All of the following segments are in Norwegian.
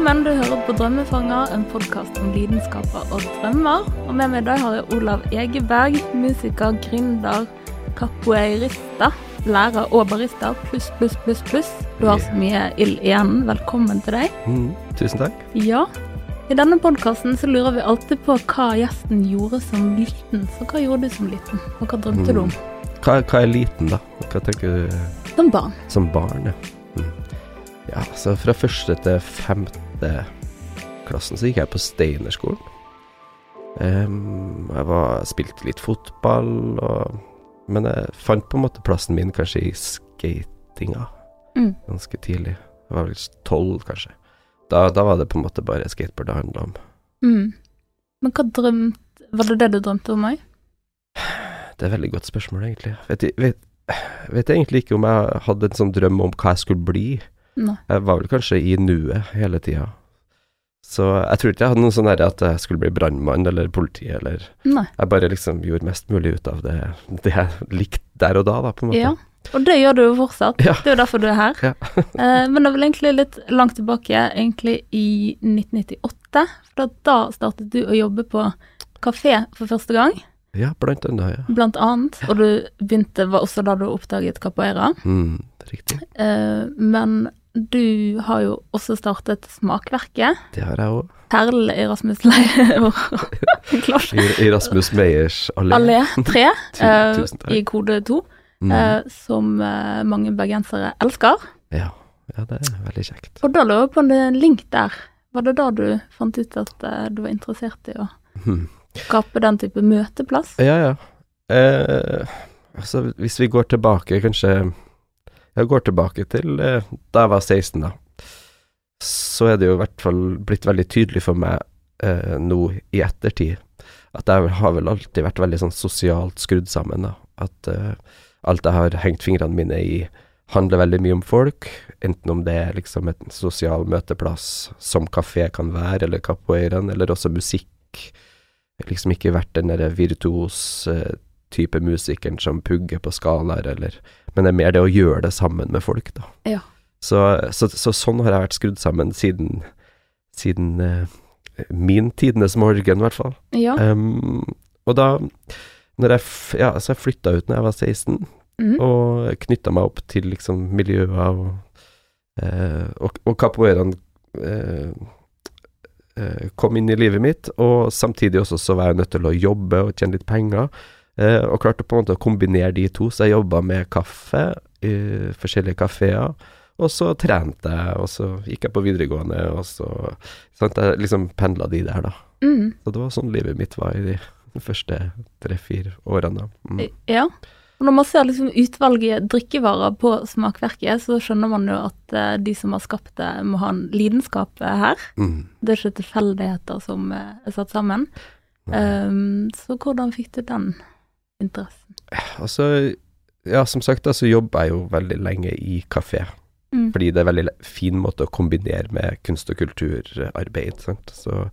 Velkommen, du hører på Drømmefanger, en podkast om lidenskaper og drømmer. Og med meg i dag har jeg Olav Egeberg, musiker, gründer, capoeirista, lærer og barista, pluss, pluss, pluss, pluss. Du har så mye ild igjen. Velkommen til deg. Mm, tusen takk. Ja. I denne podkasten så lurer vi alltid på hva gjesten gjorde som liten. Så hva gjorde du som liten, og hva drømte du om? Hva, hva er liten, da? Hva tenker du Som barn. som barn? Ja. Mm. ja, så fra første til femte klassen så gikk jeg på Steinerskolen. Jeg var, spilte litt fotball, og, men jeg fant på en måte plassen min kanskje i skatinga Mm. ganske tidlig. Jeg var vel tolv, kanskje. Da, da var det på en måte bare skateboard det handla om. Mm. Men hva drømte Var det det du drømte om òg? Det er et veldig godt spørsmål, egentlig. Vet, vet, vet jeg egentlig ikke om jeg hadde en sånn drøm om hva jeg skulle bli. Nei. Jeg var vel kanskje i nuet hele tida. Så jeg tror ikke jeg hadde noe sånn at jeg skulle bli brannmann eller politi, eller Nei. Jeg bare liksom gjorde mest mulig ut av det, det jeg likte der og da, da, på en måte. Ja. Og det gjør du jo fortsatt. Ja. Det er jo derfor du er her. Ja. eh, men det er vel egentlig litt langt tilbake, egentlig i 1998. For da, startet du å jobbe på kafé for første gang, Ja, blant annet, ja. blant annet. Og du begynte, var også da du oppdaget capoeira. Mm, riktig. Eh, men du har jo også startet Smakverket. Det har jeg òg. Perlen i Rasmus Leier. I, Rasmus Meyers allé. Allé 3 Tu- eh, tusen takk. i kode 2, Mm. eh, som eh, mange bergensere elsker. Ja. ja, det er veldig kjekt. Og da lå jeg på en link der. Var det da du fant ut at eh, du var interessert i å Hmm. skape den type møteplass? Ja, ja. Eh, altså, hvis vi går tilbake, kanskje Jeg går tilbake til eh, da jeg var 16, da. Så er det jo i hvert fall blitt veldig tydelig for meg eh, nå i ettertid at jeg har vel alltid vært veldig sånn sosialt skrudd sammen, da. At eh, alt jeg har hengt fingrene mine i, handler veldig mye om folk. Enten om det er liksom et sosial møteplass, som kafé kan være, eller capoeiraen, eller også musikk. Liksom ikke vært den derre virtuos eh, type musikeren som pugger på skalaer, eller Men det er mer det å gjøre det sammen med folk, da. Ja. Så, så, så sånn har jeg vært skrudd sammen siden, siden uh, min tidenes morgen, i hvert fall. Ja. Um, og da når jeg, ja, så jeg flytta ut når jeg var 16, mm. og knytta meg opp til liksom miljøer og uh, Og, og capoeiraen uh, eh, kom inn i livet mitt, og samtidig også så var jeg nødt til å jobbe og tjene litt penger. Eh, og klarte på en måte å kombinere de to, så jeg jobba med kaffe i forskjellige kafeer. Og så trente jeg, og så gikk jeg på videregående, og så sant, Jeg liksom pendla de der, da. Mm. Så det var sånn livet mitt var i de første tre-fire årene. Mm. ja. Og når man ser liksom utvalget drikkevarer på Smakverket, så skjønner man jo at eh, de som har skapt det, må ha en lidenskap eh, her. Mm. Det er ikke tilfeldigheter som eh, er satt sammen. Um, så hvordan fikk du den interessen? Altså, ja, som sagt, da, så jobber jeg jo veldig lenge i kafé. Mm. Fordi det er en veldig fin måte å kombinere med kunst- og kulturarbeid. Sant? Så,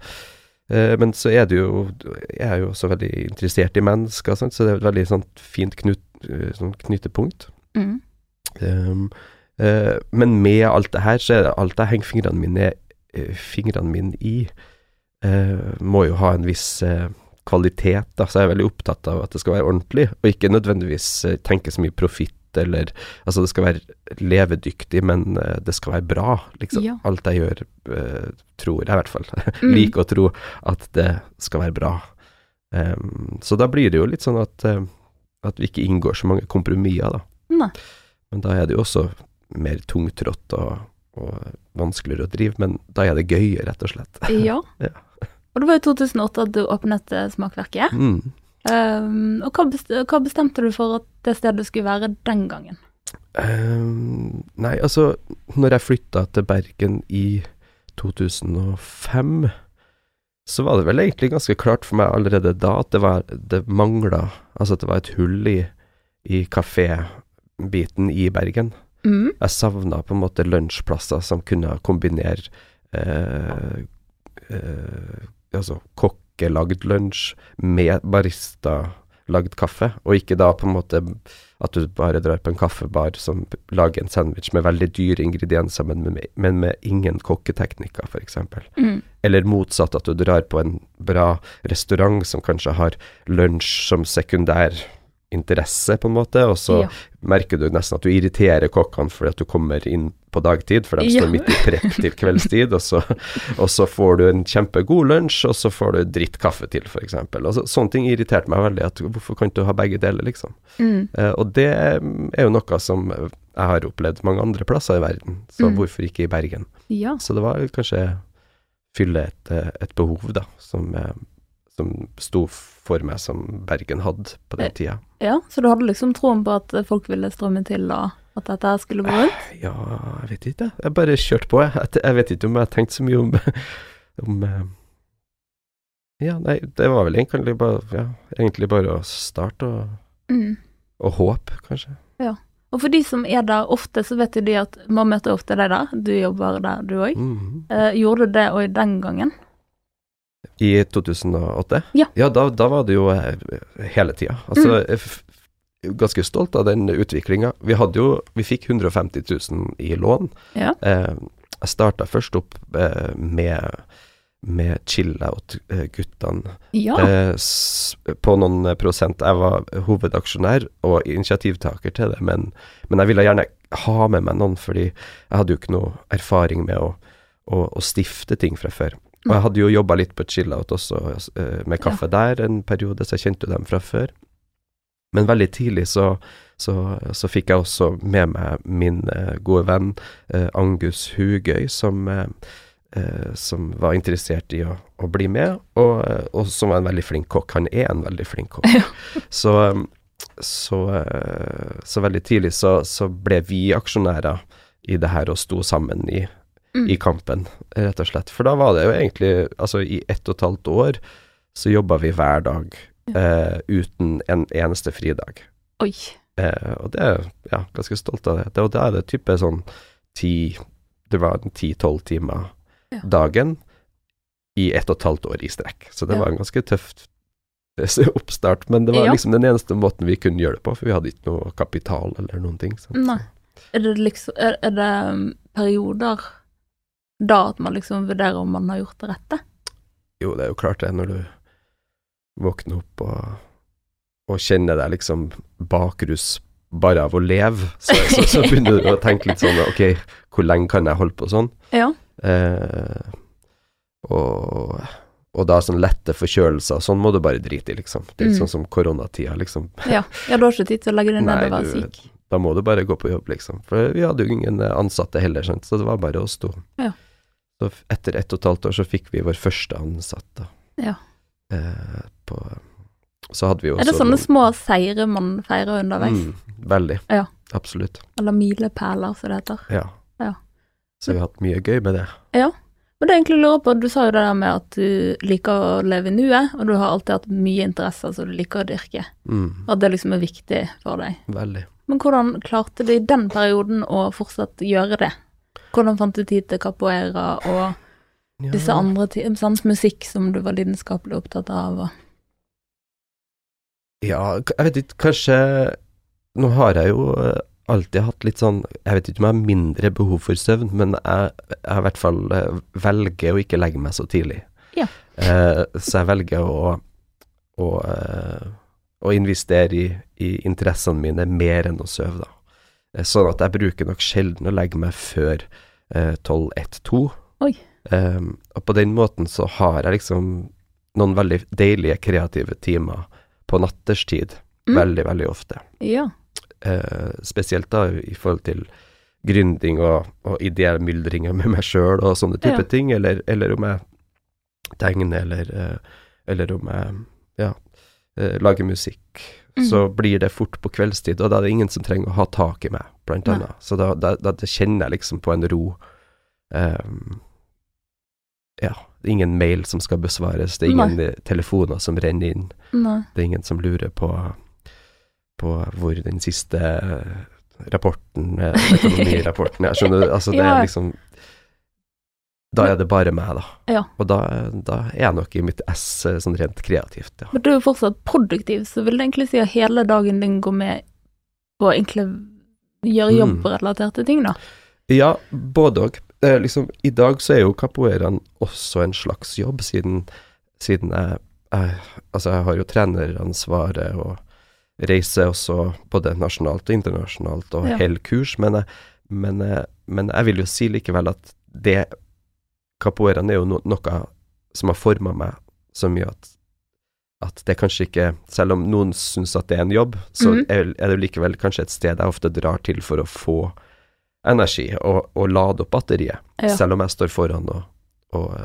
eh, men så er det jo Jeg er jo også veldig interessert i mennesker, sant? så det er et veldig sånt fint knut, sånn knytepunkt. Mm. Um, eh, men med alt det her, så er det alt jeg henger fingrene mine, eh, fingrene mine i, eh, må jo ha en viss eh, kvalitet, da. Så jeg er veldig opptatt av at det skal være ordentlig, og ikke nødvendigvis eh, tenke så mye profitt eller Altså, det skal være levedyktig, men eh, det skal være bra, liksom. Ja. Alt jeg gjør, eh, tror jeg i hvert fall. Mm. Liker å tro at det skal være bra. Um, så da blir det jo litt sånn at, at vi ikke inngår så mange kompromisser, da. Nei. Men da er det jo også mer tungtrådt og, og vanskeligere å drive, men da er det gøy, rett og slett. Ja. Ja. Og det var i 2008 at du åpnet eh, Smakverket. Mm. Um, og hva, best hva bestemte du for at det stedet skulle være den gangen? Um, nei, altså, når jeg flytta til Bergen i 2005, så var det vel egentlig ganske klart for meg allerede da at det var Det mangla Altså at det var et hull i, i kafébiten i Bergen. Mm. Jeg savna på en måte lunsjplasser som kunne kombinere eh, eh, Altså kokkelagd lunsj med barista lagd kaffe, og ikke da på en måte at du bare drar på en kaffebar som lager en sandwich med veldig dyre ingredienser, men med, men med ingen kokketeknikker, f.eks. Mm. Eller motsatt, at du drar på en bra restaurant som kanskje har lunsj som sekundær interesse, på en måte, og så Ja. merker du nesten at du irriterer kokkene fordi at du kommer inn på dagtid, for de står Ja. midt i prepp til kveldstid, og så, og så får du en kjempegod lunsj, og så får du dritt kaffe til, f.eks. Så, sånne ting irriterte meg veldig, at hvorfor kan du ha begge deler, liksom. Mm. Eh, og det er jo noe som jeg har opplevd mange andre plasser i verden, så Mm. hvorfor ikke i Bergen? Ja. Så det var kanskje fylle et, eh, et behov, da, som, eh, som sto for meg som Bergen hadde på den tida. ja. Så du hadde liksom troen på at folk ville strømme til, og at dette skulle gå rundt? Ja, jeg vet ikke. Jeg bare kjørte på, jeg. Vet ikke om jeg tenkte så mye om, om eh, Ja, nei, det var vel egentlig bare, ja, egentlig bare å starte og, Mm. og håpe, kanskje. Ja. Og for de som er der ofte, så vet jo de at man møter ofte deg der. Du jobber der, du òg. Mhm. Eh, gjorde du det òg den gangen? I 2008? Ja. da, da var det jo eh, hele tida. Altså, f- ganske stolt av den utviklinga. Vi hadde jo Vi fikk 150 000 i lån. Ja. Eh, jeg starta først opp eh, med med chill-out-guttene Ja. eh, på noen prosent. Jeg var hovedaksjonær og initiativtaker til det, men, men jeg ville gjerne ha med meg noen, fordi jeg hadde jo ikke noe erfaring med å, å, å stifte ting fra før. Og jeg hadde jo jobba litt på chill-out også, eh, med kaffe der en periode, så jeg kjente jo dem fra før. Men veldig tidlig så, så, så fikk jeg også med meg min eh, gode venn eh, Angus Hugøy, som, som var interessert i å, å bli med, og, og som var en veldig flink kokk. Han er en veldig flink kokk. Ja. Så, så, så veldig tidlig så, så ble vi aksjonærer i det her og sto sammen i, Mm. i kampen, rett og slett. For da var det jo egentlig Altså, i ett og et halvt år så jobba vi hver dag eh, uten en eneste fridag. Oi. Eh, og det er ja, ganske stolt av det. det og da er det type sånn ti Det var ti-tolv timer Ja. dagen i ett og et halvt år i strekk. Så det var en ganske tøff eh, oppstart. Men det var liksom den eneste måten vi kunne gjøre det på, for vi hadde ikke noe kapital eller noen ting. sant? Nei. Er det liksom Er, er det um, perioder da at man liksom vurderer om man har gjort det rette? Jo, det er jo klart det, når du våkner opp og, og kjenner deg liksom bakrus bare av å leve, så, så, så begynner du å tenke litt sånn ok, hvor lenge kan jeg holde på sånn? Ja. Eh, og, og da sånn lette forkjølelser, sånn må du bare drite i, liksom. Det er Mm. sånn som koronatida, liksom. Ja. ja, du har ikke tid til å legge deg ned og være syk? Da må du bare gå på jobb, liksom. For vi hadde jo ingen ansatte heller, sant? så det var bare oss to. Ja. Så etter ett og et halvt år så fikk vi vår første ansatte. Ja. Eh, på, så hadde vi også Er det sånne noen- små seire man feirer underveis? Mm, veldig. Ja. Absolutt. Eller milepæler, som det heter. Ja. Ja. Så vi har hatt mye gøy med det. Ja. Men det jeg egentlig lurer på, du sa jo det der med at du liker å leve i nuet, og du har alltid hatt mye interesser som du liker å dyrke, Mm, at det liksom er viktig for deg. veldig. Men hvordan klarte du i den perioden å fortsatt gjøre det? Hvordan fant du tid til capoeira og Ja. disse andre ti- sant, musikk som du var lidenskapelig opptatt av? Og... Ja, jeg vet ikke, kanskje Nå har jeg jo eh, alltid hatt litt sånn Jeg vet ikke om jeg har mindre behov for søvn, men jeg, jeg i hvert fall eh, velger å ikke legge meg så tidlig. Ja. Eh, så jeg velger å, å, eh, å investere i, i interessene mine mer enn å sove, da. Eh, Sånn at jeg bruker nok sjelden å legge meg før eh, 12-1-2. Oi. Eh, og på den måten så har jeg liksom noen veldig deilige kreative timer på natterstid. Mm. Veldig, veldig ofte. Ja. Uh, spesielt da i forhold til gründing og, og idémyldringer med meg sjøl og sånne type Ja. ting, eller, eller om jeg tegner, eller, uh, eller om jeg ja, uh, lager musikk. Mhm. Så blir det fort på kveldstid, og da er det ingen som trenger å ha tak i meg, blant annet. Så da, da, da kjenner jeg liksom på en ro. Um, ja, det er ingen mail som skal besvares, det er ingen Nei. telefoner som renner inn. Nei. Det er ingen som lurer på, på hvor den siste eh, rapporten, eh, økonomirapporten er. Skjønner? Altså, det Ja. er liksom da er det bare meg, da. Ja. Og da, da er jeg nok i mitt ess eh, sånn rent kreativt, ja. Men du er jo fortsatt produktiv, så vil det egentlig si at hele dagen din går med på å egentlig gjøre Mm. jobbrelaterte ting, da? Ja, både og. Eh, liksom, I dag så er jo capoeiraen også en slags jobb, siden, siden jeg, jeg Altså, jeg har jo treneransvaret og reiser også både nasjonalt og internasjonalt og Ja. hel kurs, men jeg, men, men jeg vil jo si likevel at det Capoeiraen er jo no, noe som har forma meg så mye at at det kanskje ikke Selv om noen syns at det er en jobb, så mm. er, er det likevel kanskje et sted jeg ofte drar til for å få energi og, og lade opp batteriet. Ja. Selv om jeg står foran og, og,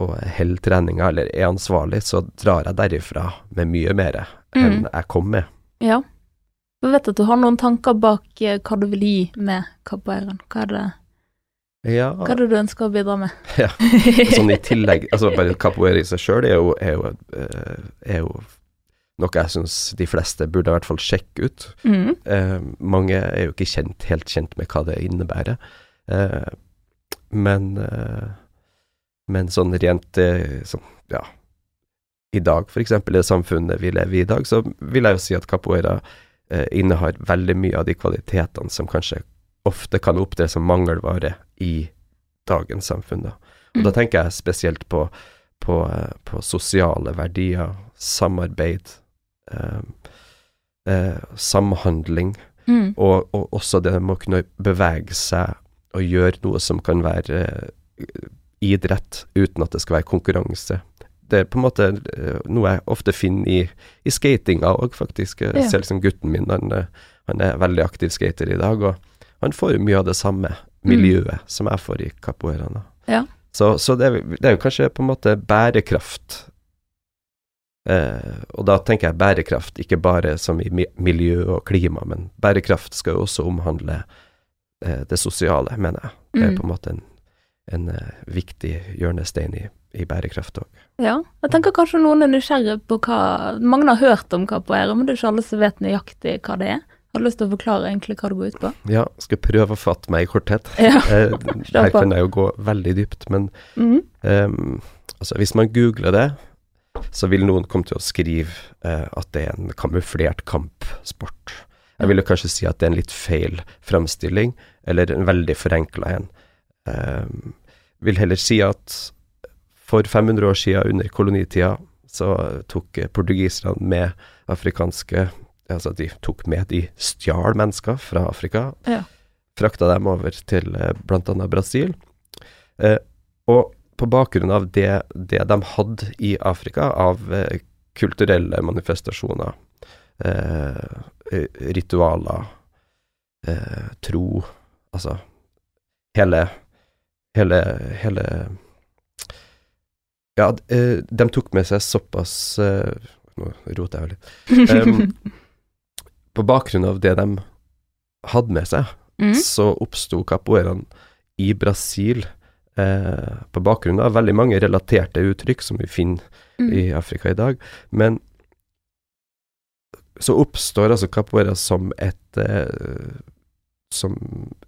og holder treninga eller er ansvarlig, så drar jeg derifra med mye mer enn Mm. jeg kom med. Ja. Jeg vet at du har noen tanker bak eh, hva du vil gi med capoeiraen. Hva er det, Ja, hva er det du ønsker å bidra med? Ja. sånn i tillegg Altså bare capoeira i seg sjøl er, er, eh, er jo noe jeg syns de fleste burde i hvert fall sjekke ut. Mm. Eh, mange er jo ikke kjent, helt kjent med hva det innebærer. Eh, men, eh, men sånn rent eh, sånn, ja, i dag, eksempel, i det samfunnet vi lever i i dag, så vil jeg jo si at capoeira eh, innehar veldig mye av de kvalitetene som kanskje ofte kan opptre som mangelvare i dagens samfunn. Da. Og da Mm. tenker jeg spesielt på, på, eh, på sosiale verdier, samarbeid, eh, eh, samhandling, Mm. og, og også det med å kunne bevege seg og gjøre noe som kan være eh, idrett, uten at det skal være konkurranse. Det er på en måte eh, noe jeg ofte finner i, i skatinga òg, faktisk. Ja. ser liksom gutten min, han, eh, han er veldig aktiv skater i dag, og han får jo mye av det samme miljøet som jeg får i capoeiraen. Ja. Så, så det, det er jo kanskje på en måte bærekraft. Eh, og da tenker jeg bærekraft ikke bare som i miljø og klima, men bærekraft skal jo også omhandle eh, det sosiale, mener jeg. Det er Mm. på en måte en, en eh, viktig hjørnestein i, i bærekraft òg. Ja, jeg tenker kanskje noen er nysgjerrig på hva Mange har hørt om capoeira, men det er ikke alle som vet nøyaktig hva det er. Har du lyst til å forklare egentlig hva det går ut på? Ja, skal prøve å fatte meg i korthet. Ja. Eh, her kan jeg jo gå veldig dypt, men mm -hmm. um, altså hvis man googler det, så vil noen komme til å skrive uh, at det er en kamuflert kampsport. Jeg vil jo kanskje si at det er en litt feil framstilling, eller en veldig forenkla en. Um, vil heller si at for 500 år siden, under kolonitida, så tok portugiserne med afrikanske Altså, de tok med De stjal mennesker fra Afrika, Ja. frakta dem over til bl.a. blant annet Brasil. Eh, og på bakgrunn av det, det de hadde i Afrika av eh, kulturelle manifestasjoner, eh, eh, ritualer, eh, tro Altså hele Hele, hele Ja, eh, de tok med seg såpass eh, Nå roter jeg litt. Em, på bakgrunn av det de hadde med seg, mm. så oppsto capoeiraen i Brasil eh, på bakgrunn av veldig mange relaterte uttrykk som vi finner Mm. i Afrika i dag. Men så oppstår altså capoeira som et eh, som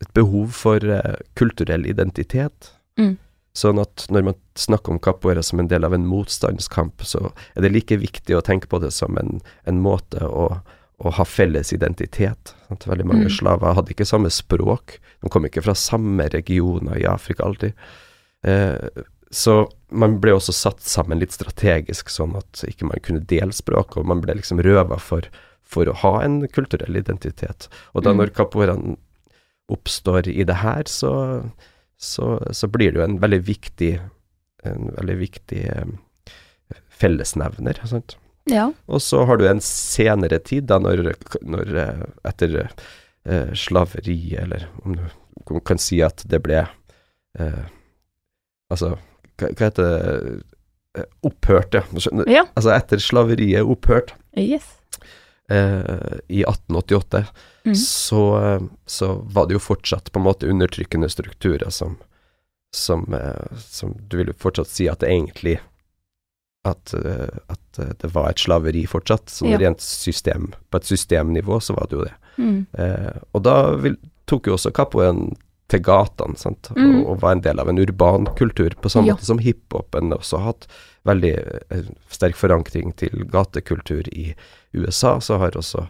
et behov for eh, kulturell identitet. Mm. Sånn at når man snakker om capoeira som en del av en motstandskamp, så er det like viktig å tenke på det som en, en måte å, å ha felles identitet. Sant? Veldig mange Mm. slaver hadde ikke samme språk, de kom ikke fra samme regioner i Afrika alltid. Eh, så man ble også satt sammen litt strategisk, sånn at ikke man kunne dele språk, og man ble liksom røva for, for å ha en kulturell identitet. Og da Mm. når capoeiraen oppstår i det her, så, så, så blir det jo en veldig viktig en veldig viktig eh, fellesnevner. Sant? Ja. Og så har du en senere tid, da når, når eh, etter eh, slaveri, eller om du kan si at det ble eh, Altså, hva, hva heter det Opphørte. Ja. Altså, etter slaveriet opphørt Yes. eh, i 1888, mm. så, eh, så var det jo fortsatt på en måte undertrykkende strukturer som som, eh, som du vil jo fortsatt si at det egentlig at, eh, at eh, det var et slaveri fortsatt. Så Ja. rent system, på et systemnivå så var det jo det. Mm. Eh, og da vil, tok jo også capoen til gatene, sant, Mm. og, og var en del av en urban kultur, på samme måte som hiphopen også har hatt veldig eh, sterk forankring til gatekultur i USA, så har også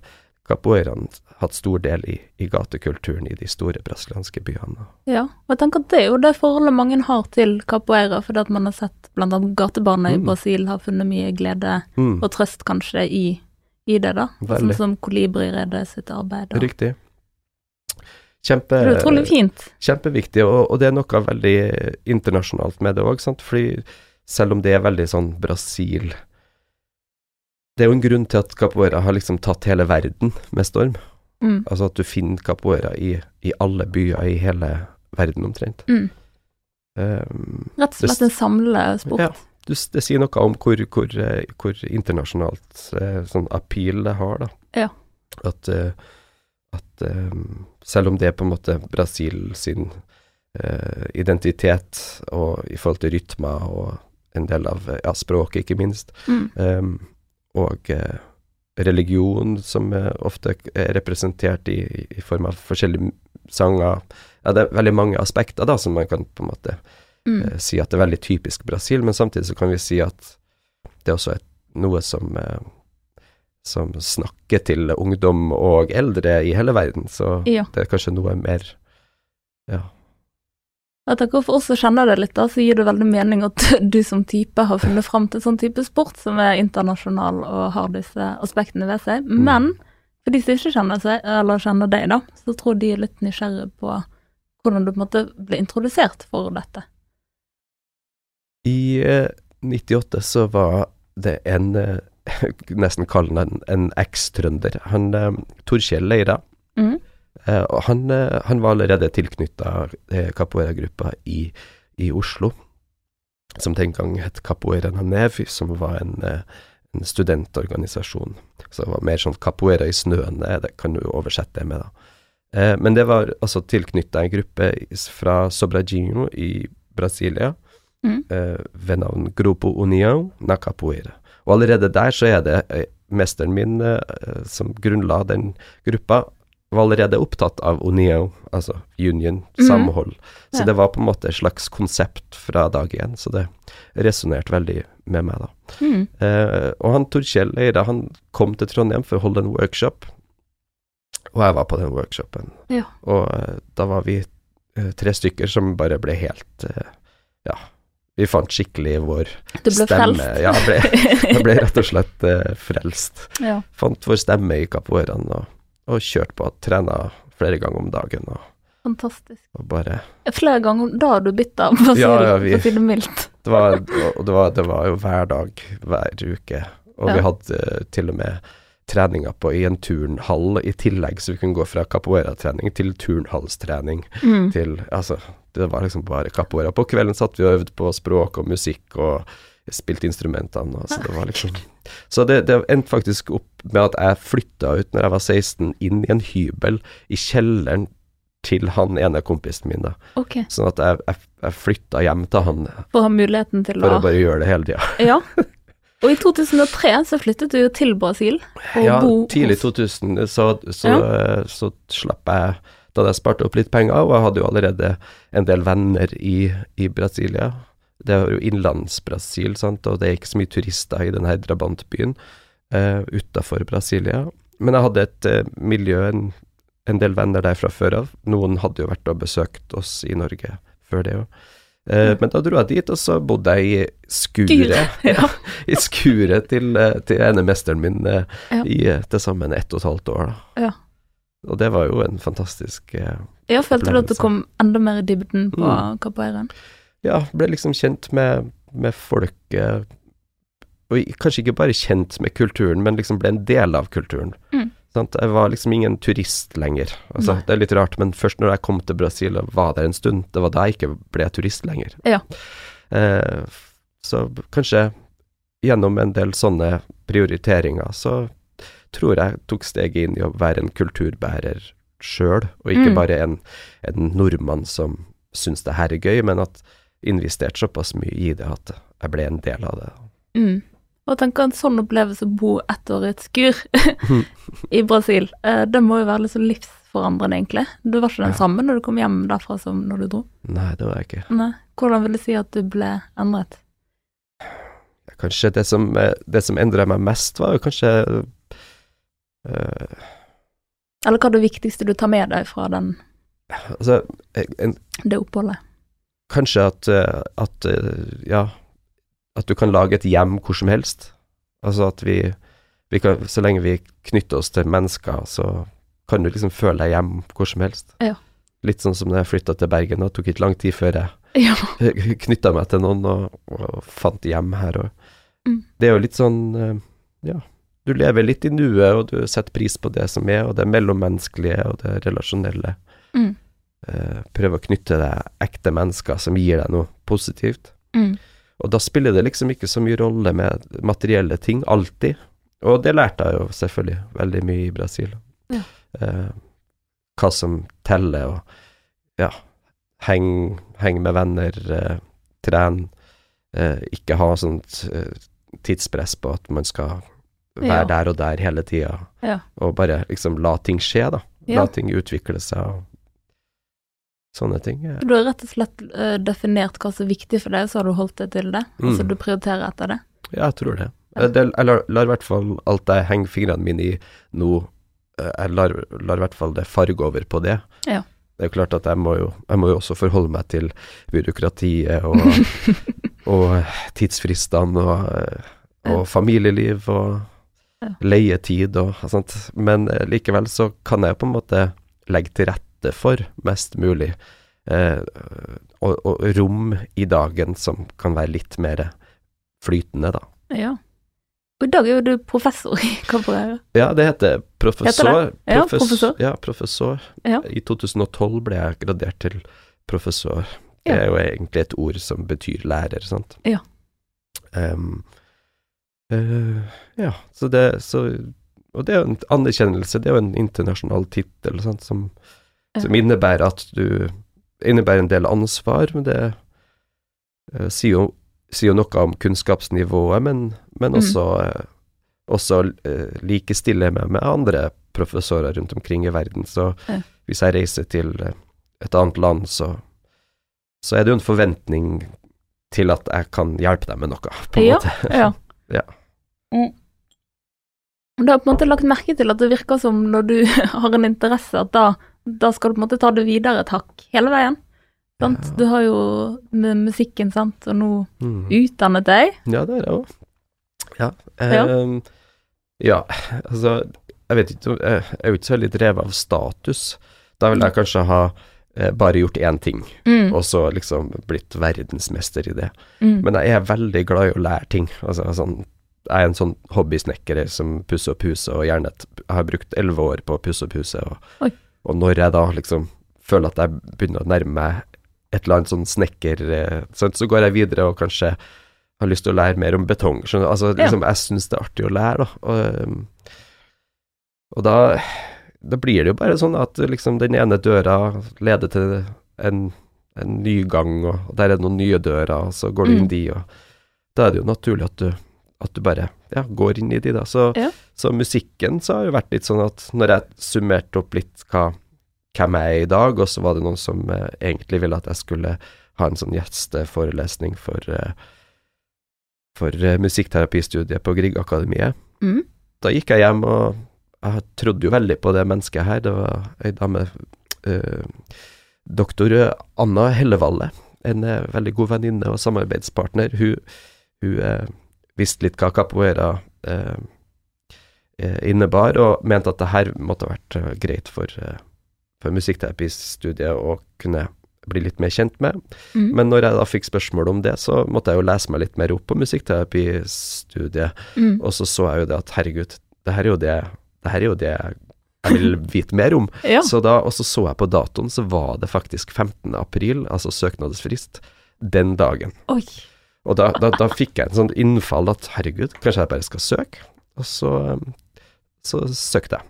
capoeiraen hatt stor del i, i gatekulturen i de store brasilianske byene. Ja, og jeg tenker at det er jo det forholdet mange har til capoeira, fordi at man har sett blant annet mm. i. Brasil har funnet mye glede Mm, og trøst kanskje i, i det, da. Sånn Veldig. som Kolibri-redet sitt arbeid. Da. Riktig. Kjempe, Det er utrolig fint. kjempeviktig, og, og det er noe veldig internasjonalt med det òg, fordi selv om det er veldig sånn Brasil Det er jo en grunn til at capoeira har liksom tatt hele verden med storm. Mm. Altså at du finner capoeira i, i alle byer i hele verden omtrent. Mm. Um, Rett og slett en samlesport. ja, du, det sier noe om hvor, hvor, eh, hvor internasjonalt eh, sånn appeal det har, da. Ja. At, eh, at um, selv om det er på en måte Brasil sin uh, identitet, og i forhold til rytmer og en del av ja, språket, ikke minst, Mm. um, og eh, religion, som ofte er representert i, i form av forskjellige sanger. Ja, det er veldig mange aspekter da, som man kan på en måte Mm. eh, si at det er veldig typisk Brasil, men samtidig så kan vi si at det er også et, noe som eh, som snakker til ungdom og eldre i hele verden, så Ja. det er kanskje noe mer Ja. Jeg tenker For oss som kjenner det litt, da, så gir det veldig mening at du som type har funnet fram til sånn type sport som er internasjonal og har disse aspektene ved seg. Mm. Men for de som ikke kjenner seg, eller kjenner deg, da, så tror de er litt nysgjerrige på hvordan du på en måte ble introdusert for dette. I eh, 98 så var det en eh, Nesten kallende han en, en ekstrønder. Han eh, Torkjell Leira. Mm. Eh, han, eh, han var allerede tilknytta eh, capoeira-gruppa i, i Oslo, som den gang het Capoeira Nanev, som var en, en studentorganisasjon. Så det var mer sånn capoeira i snøen, det kan du oversette det med, da. Eh, men det var altså tilknytta en gruppe fra Sobradinho i Brasilia, Mm. eh, ved navn Grupo União na Capoeira. Og allerede der så er det mesteren min som grunnla den gruppa, var allerede opptatt av Unio, altså union, samhold. samhold. Så Ja. det var på en måte et slags konsept fra dag én, så det resonnerte veldig med meg, da. Mm. Eh, og han Torkjell Eira, han kom til Trondheim for å holde en workshop, og jeg var på den workshopen. Ja. Og eh, da var vi eh, tre stykker som bare ble helt eh, Ja, vi fant skikkelig vår Du ble stemme. frelst. Ja, jeg ble, jeg ble rett og slett eh, frelst. ja. Fant vår stemme i capoeiraen og, og kjørte på. Trena flere ganger om dagen og, Fantastisk. og bare Flere ganger da har du bytta, for å si Ja, det- ja, vi- mildt. Det var, det var, det var jo hver dag, hver uke. Og Ja. vi hadde eh, til og med treninger på i en turnhall i tillegg, så vi kunne gå fra capoeira-trening til turnhallstrening Mm. til Altså, det var liksom bare capoeira. På kvelden satt vi og øvde på språk og musikk og spilte instrumentene, så det var liksom Så det, det endte faktisk opp med at jeg flytta ut når jeg var 16, inn i en hybel i kjelleren til han ene kompisen min, da. Okay. Sånn at jeg, jeg, jeg flytta hjem til han for å ha muligheten til for å å bare gjøre det hele tida. Ja. Og i 2003 så flyttet du til Brasil. Ja, bo tidlig i 2000 så, så, så slapp jeg Da hadde jeg spart opp litt penger, og jeg hadde jo allerede en del venner i, i Brasilia. Det er jo innlands-Brasil, og det er ikke så mye turister i denne drabantbyen uh, utafor Brasilia. Men jeg hadde et uh, miljø, en, en del venner der fra før av. Noen hadde jo vært og besøkt oss i Norge før det òg. Mm. men da dro jeg dit, og så bodde jeg i skuret. Ja. I skuret til, eh, til ene mesteren min eh, Ja. i eh, til sammen ett og et halvt år. Da. Ja. Og det var jo en fantastisk eh, Jeg følte du at du kom enda mer i dybden på Mm. capoeiraen? Ja, ble liksom kjent med, med folket. Og kanskje ikke bare kjent med kulturen, men liksom ble en del av kulturen. Mm. Sant? Jeg var liksom ingen turist lenger. Altså, det er litt rart, men først når jeg kom til Brasil og var der en stund, det var da jeg ikke ble turist lenger. Ja. Eh, så kanskje gjennom en del sånne prioriteringer, så tror jeg tok steget inn i å være en kulturbærer sjøl, og ikke Mm. bare en, en nordmann som syns det her er gøy, men at investerte såpass mye i det at jeg ble en del av det. Mm. Og tenk en sånn opplevelse å bo ett år i et skur i Brasil, eh, det må jo være litt så livsforandrende egentlig? Du var ikke den Ja. samme når du kom hjem derfra som når du dro? Nei, det var jeg ikke. Nei. Hvordan vil du si at du ble endret? Kanskje det som, eh, det som endra meg mest, var jo kanskje øh, Eller hva er det viktigste du tar med deg fra den, Altså, en, det oppholdet? Kanskje at, eh, at eh, Ja, at du kan lage et hjem hvor som helst. Altså at vi, vi kan Så lenge vi knytter oss til mennesker, så kan du liksom føle deg hjem hvor som helst. Ja. Litt sånn som da jeg flytta til Bergen, det tok ikke lang tid før jeg Ja. knytta meg til noen og, og fant hjem her. Og Mm. Det er jo litt sånn eh, Ja, du lever litt i nuet, og du setter pris på det som er, og det mellommenneskelige og det relasjonelle. Mm. Eh, prøve å knytte deg ekte mennesker som gir deg noe positivt. Mm. Og da spiller det liksom ikke så mye rolle med materielle ting, alltid. Og det lærte jeg jo selvfølgelig veldig mye i Brasil. Ja. Eh, hva som teller, og ja, heng, heng med venner, eh, tren. Eh, ikke ha sånt eh, tidspress på at man skal være Ja. der og der hele tida, Ja. og bare liksom la ting skje, da. La ting utvikle seg og sånne ting. Ja. Du har rett og slett eh, definert hva som er viktig for deg, så har du holdt deg til det. Mm. Altså du prioriterer etter det. Ja, jeg tror det. Ja. Eh, det jeg lar, lar i hvert fall alt jeg henger fingrene mine i nå, eh, jeg lar, lar i hvert fall det farge over på det. Ja. Det er jo klart at jeg må jo, jeg må jo også forholde meg til byråkratiet og, og tidsfristene og, eh, og familieliv og leietid og sånt. Men eh, likevel så kan jeg på en måte legge til rette for mest mulig eh, og, og rom i dagen som kan være litt mer flytende, da. Ja. Og i dag er jo du professor i capoeira. Ja, det heter professor. Heter det? Ja, Profes- professor. Ja, professor. Ja. I 2012 ble jeg gradert til professor. Det er jo egentlig et ord som betyr lærer, sant. Ja. Um, uh, ja, så det så, Og det er jo en anerkjennelse, det er jo en internasjonal tittel, sant, som. Som innebærer at du Innebærer en del ansvar, men det uh, sier jo sier jo noe om kunnskapsnivået, men, men Mm. også, eh, også uh, likestille meg med andre professorer rundt omkring i verden. Så Ja. hvis jeg reiser til eh, et annet land, så, så er det jo en forventning til at jeg kan hjelpe deg med noe, på en Ja, måte. Ja. Ja. Mm. Du har på en måte lagt merke til at det virker som når du har en interesse, at da, da skal du på en måte ta det videre et hakk hele veien. Sant? Ja. Du har jo med musikken, sant, og nå Mm. utdannet deg. Ja, det er jeg òg. Ja. Ja. Um, ja, altså Jeg vet ikke Jeg er jo ikke så veldig drevet av status. Da vil jeg kanskje ha eh, bare gjort én ting, Mm. og så liksom blitt verdensmester i det. Mm. Men jeg er veldig glad i å lære ting. Altså, sånn, jeg er en sånn hobbysnekker som pusser opp huset, og gjerne et, jeg har brukt elleve år på å pusse opp huset. Og, Oi. Og når jeg da liksom føler at jeg begynner å nærme meg et eller annet sånn snekker, eh, så går jeg videre og kanskje har lyst til å lære mer om betong. Altså, Ja. liksom, jeg syns det er artig å lære, da. Og, um, og da, da blir det jo bare sånn at liksom den ene døra leder til en, en ny gang, og, der er det noen nye dører, og så går du Mm. inn de, og da er det jo naturlig at du, at du bare ja, går inn i de, da. Så, Ja. så musikken så har jo vært litt sånn at når jeg summerte opp litt hva, hvem jeg er i dag, og så var det noen som eh, egentlig ville at jeg skulle ha en sånn gjesteforelesning for, eh, for eh, musikkterapistudiet på Griegakademiet. Mm. Da gikk jeg hjem, og jeg trodde jo veldig på det mennesket her. Det var ei dame, eh, doktor Anna Hellevalle, en eh, veldig god venninne og samarbeidspartner. Hun, hun eh, visste litt hva capoeira eh, eh, innebar, og mente at det her måtte ha vært eh, greit for, eh, for musikkterapistudiet å kunne bli litt mer kjent med. Mm. Men når jeg da fikk spørsmål om det, så måtte jeg jo lese meg litt mer opp på musikkterapistudiet. Mm. Og så så jeg jo det at herregud, det her er jo det, det, her er jo det jeg vil vite mer om. Ja. Så da, og så så jeg på datoen, så var det faktisk 15. april, altså søknadsfrist, den dagen. Oi. Og da, da, da fikk jeg en sånn innfall at herregud, kanskje jeg bare skal søke? Og så, så søkte jeg.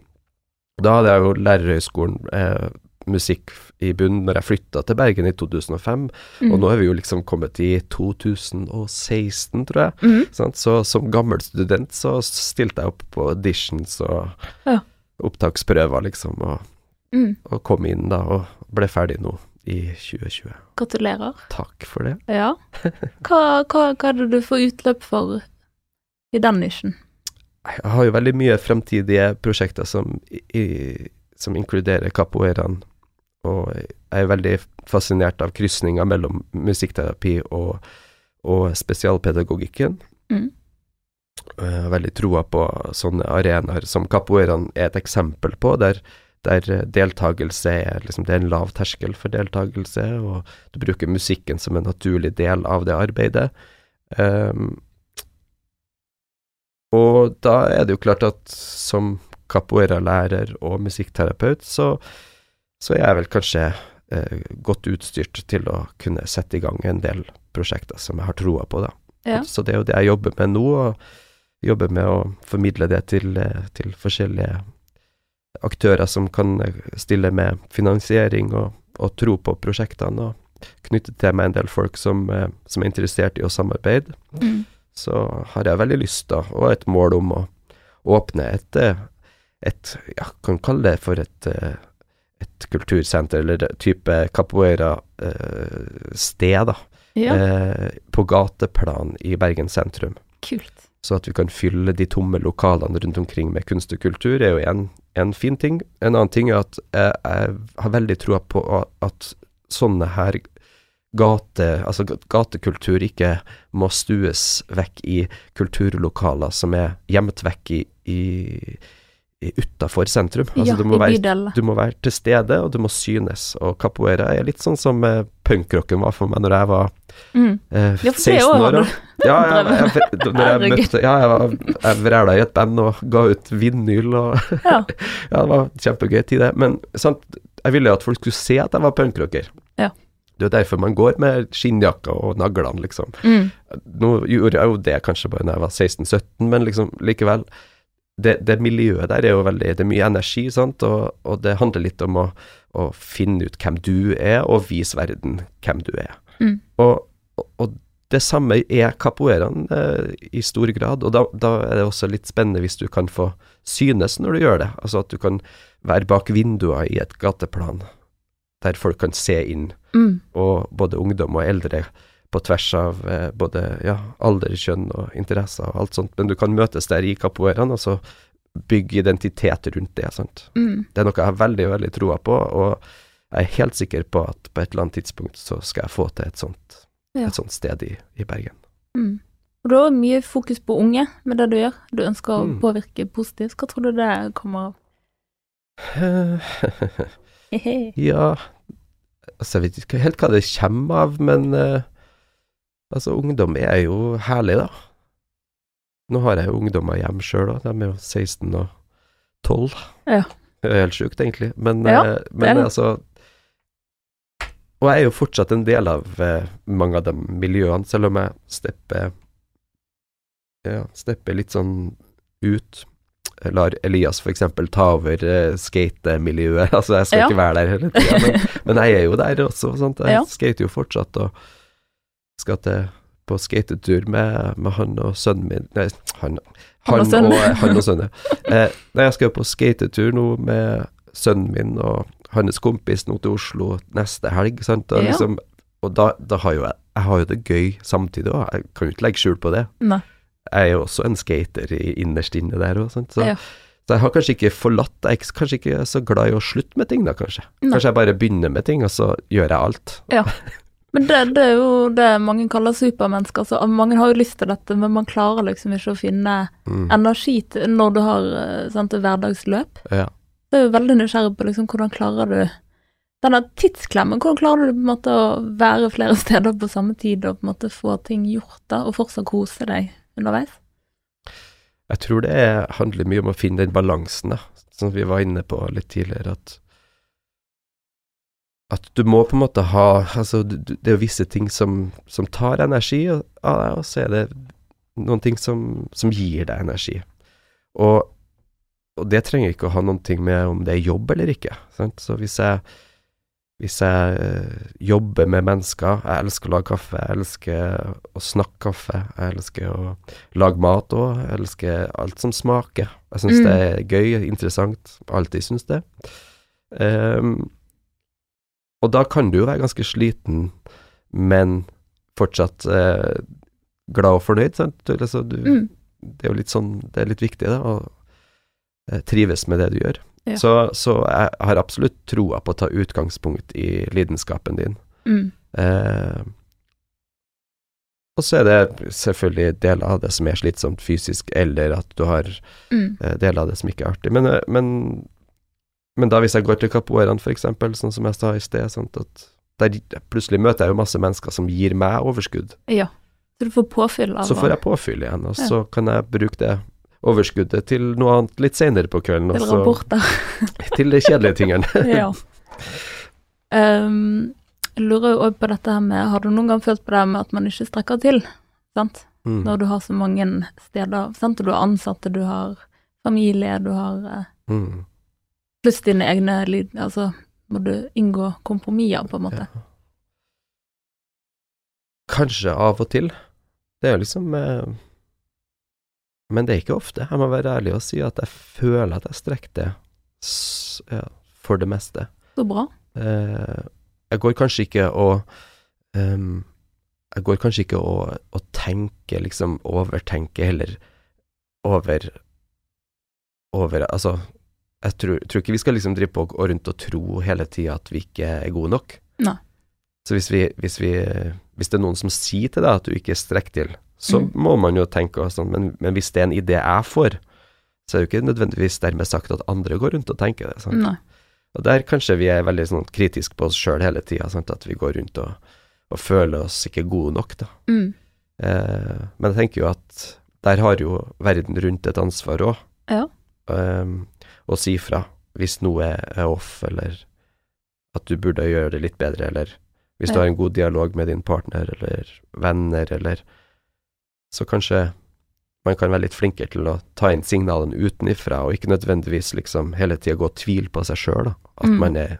Da hadde jeg jo lærerhøgskolen eh, musikk i bunnen når jeg flytta til Bergen i 2005, Mm. og nå er vi jo liksom kommet i 2016, tror jeg. Mm. Sant? Så som gammel student så stilte jeg opp på auditions og Ja. opptaksprøver, liksom, og Mm. og kom inn da, og ble ferdig nå i 2020. Gratulerer. Takk for det. Ja. Hva, hva, hva er det du får utløp for i den nisjen? Jeg har jo veldig mye fremtidige prosjekter som, i, som inkluderer capoeiraen, og jeg er veldig fascinert av krysninga mellom musikkterapi og, og spesialpedagogikken. Mm. Jeg har veldig troa på sånne arenaer som capoeiraen er et eksempel på, der, der deltakelse er liksom, det er en lav terskel for deltakelse, og du bruker musikken som en naturlig del av det arbeidet. Um, og da er det jo klart at som capoeira-lærer og musikkterapeut, så, så er jeg vel kanskje eh, godt utstyrt til å kunne sette i gang en del prosjekter som jeg har troa på, da. Ja. Så det er jo det jeg jobber med nå, og jobber med å formidle det til, eh, til forskjellige aktører som kan stille med finansiering og, og tro på prosjektene, og knytte til meg en del folk som, eh, som er interessert i å samarbeide Mm. så har jeg veldig lyst da, og et mål om å åpne et, eh, et ja, kan kalle det for et, eh, et kultursenter, eller type capoeira-sted, da, Ja, eh, på gateplan i Bergen sentrum. kult. Så at vi kan fylle de tomme lokalene rundt omkring med kunst og kultur, er jo en, en fin ting. En annen ting er at jeg, jeg har veldig troa på at sånne her gate, altså gatekultur ikke må stues vekk i kulturlokaler som er gjemt vekk i, i, utafor sentrum. Altså, ja, du, må være, du må være til stede, og du må synes. Og capoeira er litt sånn som eh, punkrocken var for meg når jeg var Mm. eh, 16 år du Ja, jeg, jeg, jeg, når jeg møtte Ja, jeg, var, jeg vræla i et band og ga ut vinyl og Ja. Ja, det var kjempegøy tid, det. Men sant, jeg ville jo at folk skulle se at jeg var punkrocker. Ja. Det er derfor man går med skinnjakka og naglene, liksom. Mm. Nå gjorde jeg jo det kanskje bare når jeg var 16-17, men liksom likevel. Det, det miljøet der er jo veldig Det er mye energi, sant, og, og det handler litt om å, å finne ut hvem du er, og vise verden hvem du er. Mm. Og, og, det samme er capoeiraen eh, i stor grad, og da, da er det også litt spennende hvis du kan få synes når du gjør det. Altså at du kan være bak vinduer i et gateplan, der folk kan se inn, Mm. og både ungdom og eldre på tvers av eh, både ja, alder, kjønn og interesser og alt sånt, men du kan møtes der i capoeiraen, og så bygge identitet rundt det. Mm. Det er noe jeg har veldig, veldig troa på, og jeg er helt sikker på at på et eller annet tidspunkt så skal jeg få til et sånt, Ja. et sånt sted i, i Bergen. Mm. Og du har mye fokus på unge med det du gjør. Du ønsker å Mm. påvirke positivt. Hva tror du det kommer av? Ja Altså, jeg vet ikke helt hva det kommer av, men eh, altså, ungdom er jo herlig, da. Nå har jeg jo ungdommer hjemme sjøl òg, de er jo 16 og 12. Ja. Det er helt sjukt, egentlig, men, Ja, eh, men altså Og jeg er jo fortsatt en del av eh, mange av de miljøene, selv om jeg stepper Ja, stepper litt sånn ut. Jeg lar Elias eksempel ta over uh, skatemiljøet. Altså, jeg skal Ja. ikke være der hele tida, men, men jeg er jo der også. Sant? Jeg Ja. skater jo fortsatt, og skal til på skatetur med, med han og sønnen min Nei, han, Han og sønnen. og, han og sønnen. ja. Eh, nei, jeg skal jo på skatetur nå med sønnen min og hans kompis nå til Oslo neste helg, sant. Og, Ja. liksom, og da, da har jo jeg Jeg har jo det gøy samtidig òg, jeg kan jo ikke legge skjul på det. Nei. Jeg er jo også en skater i innerst inne der òg, sant. Så, Ja. så jeg har kanskje ikke forlatt Jeg er kanskje ikke så glad i å slutte med ting, da, kanskje. Nei. Kanskje jeg bare begynner med ting, og så gjør jeg alt. Men det, det er jo det mange kaller supermennesker. Så mange har jo lyst til dette, men man klarer liksom ikke å finne Mm. energi til når du har eh, sant, hverdagsløp. Ja. Det er jo veldig nysgjerrig på liksom, hvordan klarer du denne tidsklemmen. Hvordan klarer du på en måte å være flere steder på samme tid og på en måte få ting gjort da, og fortsatt kose deg underveis? Jeg tror det er, handler mye om å finne den balansen, da, som vi var inne på litt tidligere, at at du må på en måte ha Altså, det er jo visse ting som, som tar energi av deg, og så er det noen ting som, som gir deg energi. Og, og det trenger ikke å ha noen ting med om det er jobb eller ikke. Sant? Så hvis jeg, hvis jeg eh, jobber med mennesker Jeg elsker å lage kaffe, jeg elsker å snakke kaffe, jeg elsker å lage mat òg. Jeg elsker alt som smaker. Jeg syns Mm. det er gøy, interessant. Alltid syns det. Ehm, og da kan du jo være ganske sliten, men fortsatt eh, glad og fornøyd, sant. Du, altså, du, Mm. Det er jo litt sånn Det er litt viktig, da, å eh, trives med det du gjør. Ja. Så, så jeg har absolutt troa på å ta utgangspunkt i lidenskapen din. Mm. Eh, og så er det selvfølgelig deler av det som er slitsomt fysisk, eller at du har Mm. eh, deler av det som ikke er artig. Men, eh, men, men da hvis jeg går til capoeiraen, eksempel, sånn som jeg sa i sted, sånn at der plutselig møter jeg jo masse mennesker som gir meg overskudd. Ja. Så du får påfyll av det. Så får jeg påfyll igjen, og så kan jeg bruke det overskuddet til noe annet litt senere på kvelden. til rapporter. til de kjedelige tingene. ja. Um, jeg lurer jo også på dette her med Har du noen gang følt på det med at man ikke strekker til? Sant? Mm. Når du har så mange steder. Sant? Du har ansatte, du har familie, du har eh, Mm. Pluss dine egne lyd... Altså må du inngå kompromisser, på en måte. Ja. Kanskje av og til. Det er jo liksom eh, Men det er ikke ofte. Jeg må være ærlig og si at jeg føler at jeg strekker det ja, for det meste. Så bra. Eh, jeg går kanskje ikke og um, Jeg går kanskje ikke og, og tenker, liksom overtenker heller over Over Altså, jeg tror, tror ikke vi skal liksom drive på og gå rundt og tro hele tida at vi ikke er gode nok. Nei. Så hvis vi, hvis vi Hvis det er noen som sier til deg at du ikke strekker til, så Mm. må man jo tenke og sånn, men, men hvis det er en idé jeg får, så er det jo ikke nødvendigvis dermed sagt at andre går rundt og tenker det. Sant? Nei. Og der kanskje vi er veldig sånn kritiske på oss sjøl hele tida, at vi går rundt og, og føler oss ikke gode nok, da. Mm. Eh, men jeg tenker jo at der har jo verden rundt et ansvar òg, Ja. Å si fra hvis noe er off, eller at du burde gjøre det litt bedre, eller hvis du har en god dialog med din partner eller venner, eller Så kanskje man kan være litt flinkere til å ta inn signalene utenifra, og ikke nødvendigvis liksom hele tida gå og tvile på seg sjøl. At Mm. man er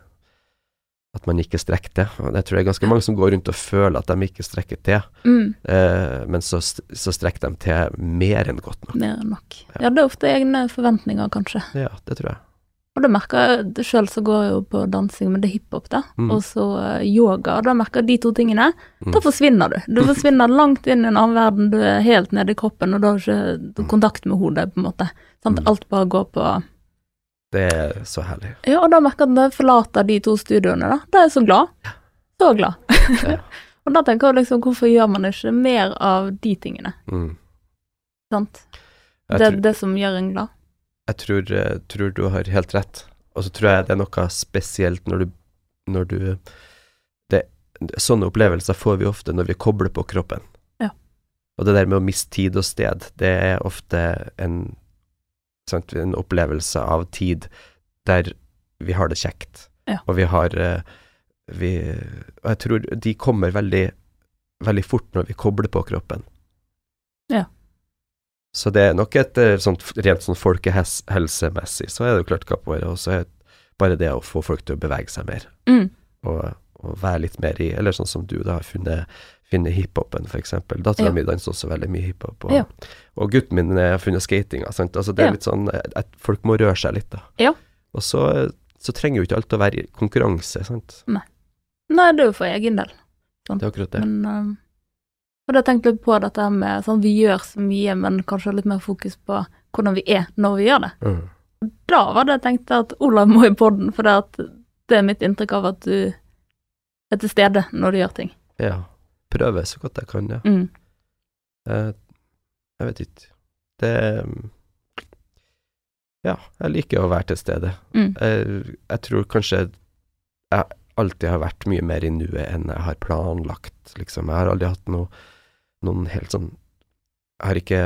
At man ikke strekker til. Og det tror jeg er ganske mange som går rundt og føler at de ikke strekker til, Mm. eh, men så, så strekker de til mer enn godt nok. Mer enn nok. Ja, det er ofte egne forventninger, kanskje. Ja, det tror jeg. Og da merker jeg sjøl, så går jeg jo på dansing, men det er hiphop, da. Mm. Og så eh, yoga. Da merker jeg de to tingene. Mm. Da forsvinner du. Du forsvinner langt inn i en annen verden. Du er helt nede i kroppen, og du har ikke kontakt med hodet, på en måte. Mm. Alt bare går på Det er så herlig. Ja, og da merker jeg at når jeg forlater de to studioene, da, da er jeg så glad. Så glad. Ja. og da tenker jeg liksom, hvorfor gjør man ikke mer av de tingene? Mm. Sant? Det er det som gjør en glad. jeg tror, eh, tror du har helt rett. Og så tror jeg det er noe spesielt når du, når du det, Sånne opplevelser får vi ofte når vi kobler på kroppen. Ja. Og det der med å miste tid og sted, det er ofte en, sant, en opplevelse av tid der vi har det kjekt. Ja. Og vi har eh, vi, Og jeg tror de kommer veldig, veldig fort når vi kobler på kroppen. Ja. Så det er nok et eh, sånt rent sånn folkehelsemessig, så er det jo klart capoeira, og så er bare det å få folk til å bevege seg mer, Mm. og, og være litt mer i Eller sånn som du da har funnet finner hiphopen, eksempel. Dattera Ja. mi danser også veldig mye hiphop, og, Ja. og gutten min eh, har funnet skatinga. Altså det er Ja. litt sånn eh, at folk må røre seg litt, da. Ja. Og så, så trenger jo ikke alt å være konkurranse, sant. Nei, det er jo for egen del. Det er akkurat det. Men Og da tenkte jeg på dette med sånn vi gjør så mye, men kanskje litt mer fokus på hvordan vi er når vi gjør det. Mm. Da var det jeg tenkte at Olav må i podden, for det, det er mitt inntrykk av at du er til stede når du gjør ting. Ja. Prøve så godt jeg kan, ja. Mm. Jeg, jeg vet ikke. Det Ja, jeg liker å være til stede. Mm. Jeg, jeg tror kanskje jeg alltid har vært mye mer i nuet enn jeg har planlagt, liksom. Jeg har aldri hatt noe, noen helt sånn Jeg har ikke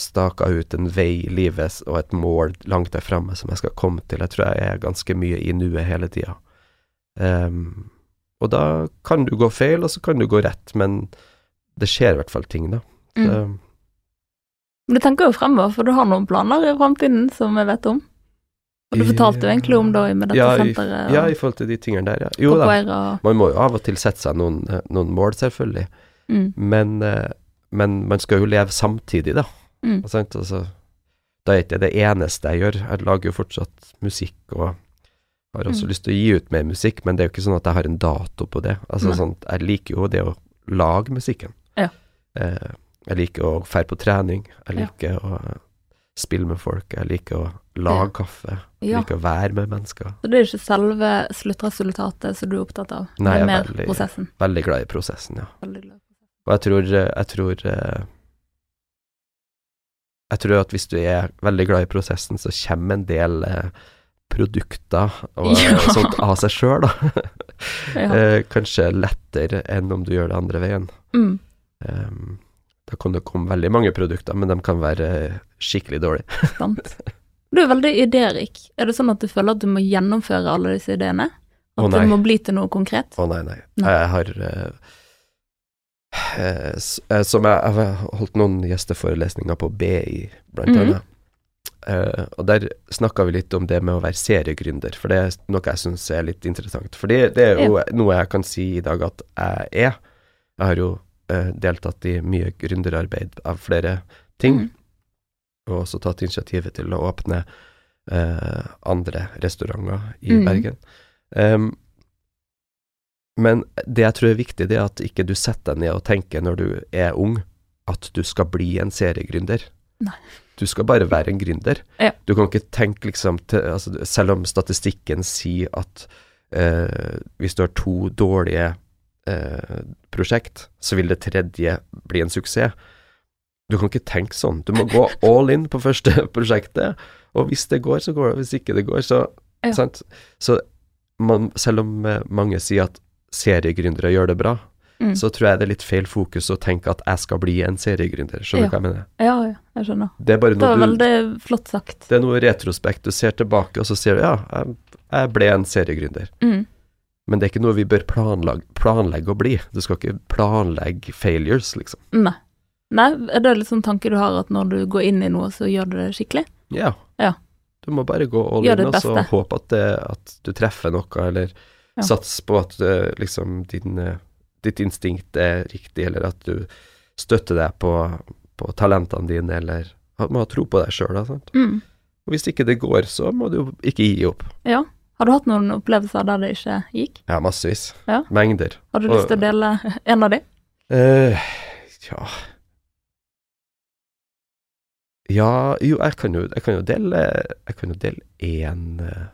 staka ut en vei i livet og et mål langt der framme som jeg skal komme til. Jeg tror jeg er ganske mye i nuet hele tida. Ehm, og da kan du gå feil, og så kan du gå rett, men det skjer i hvert fall ting, da. Mm. Så, Men du tenker jo fremover, for du har noen planer i fremtiden som jeg vet om. Og du fortalte jo egentlig om det med dette ja, senteret ja, i forhold til de tingene der, ja. Jo da. Man må jo av og til sette seg noen, eh, noen mål, selvfølgelig, mm. men, eh, men man skal jo leve samtidig, da. Mm. Altså, da er ikke det det eneste jeg gjør. Jeg lager jo fortsatt musikk og Har også Mm. lyst til å gi ut mer musikk, men det er jo ikke sånn at jeg har en dato på det. Altså sånn, Jeg liker jo det å lage musikken. Ja. Eh, jeg liker å fære på trening. Jeg Ja. liker å eh, spille med folk. Jeg liker å lage kaffe. Jeg Ja. liker å være med mennesker. Så det er ikke selve sluttresultatet som du er opptatt av, Nei, jeg er er mer veldig- prosessen. Veldig glad i prosessen, ja. Og jeg tror, jeg tror eh, Jeg tror at hvis du er veldig glad i prosessen, så kommer en del eh, produkter og Ja. sånt av seg sjøl, da. Ja. eh, kanskje lettere enn om du gjør det andre veien. Mm. Um, da kan det komme veldig mange produkter, men de kan være skikkelig dårlige. Sant. Du er veldig idérik. Er det sånn at du føler at du må gjennomføre alle disse ideene? At oh, det må bli til noe konkret? Å nei, nei. Nei. Jeg har uh, uh, Som jeg, jeg har holdt noen gjesteforelesninger på BI, blant Mhm. annet. Eh, og der snakka vi litt om det med å være seriegründer, for det er noe jeg syns er litt interessant. For det, det er jo noe jeg kan si i dag at jeg er. Jeg har jo uh, deltatt i mye gründerarbeid av flere ting, mm. og også tatt initiativet til å åpne uh, andre restauranter i mm. Bergen. Um, men det jeg tror er viktig, det er at ikke du setter deg ned og tenker når du er ung, at du skal bli en seriegründer. Nei. Du skal bare være en gründer. Ja. Du kan ikke tenke liksom til, altså, Selv om statistikken sier at eh, hvis du har to dårlige eh, prosjekt, så vil det tredje bli en suksess. Du kan ikke tenke sånn. Du må gå all in på første prosjektet, og hvis det går, så går det. Hvis ikke det går, så Ja. Sant? Så man, selv om eh, mange sier at seriegründere gjør det bra, Mm. så tror jeg det er litt feil fokus å tenke at jeg skal bli en seriegründer. Skjønner du Ja. hva jeg mener? Ja, ja, jeg skjønner. Det er bare Det var noe du flott sagt. Det er noe retrospekt. Du ser tilbake, og så sier du ja, jeg, jeg ble en seriegründer. Mm. Men det er ikke noe vi bør planlegge, planlegge å bli. Du skal ikke planlegge failures, liksom. Nei. Nei, er det litt sånn tanke du har at når du går inn i noe, så gjør du det skikkelig? Ja. Ja. Du må bare gå all in, og så håpe at, det, at du treffer noe, eller Ja. sats på at eh, liksom din, eh, ditt instinkt er riktig, eller at du støtter deg på, på talentene dine, eller at man har tro på deg sjøl. Mm. Og hvis ikke det går, så må du ikke gi opp. Ja. Har du hatt noen opplevelser der det ikke gikk? Ja, massevis. Ja. Mengder. Har du lyst til å dele en av de? Uh, ja Ja, jo, jeg kan jo, jeg kan jo dele Jeg kan jo dele én eh,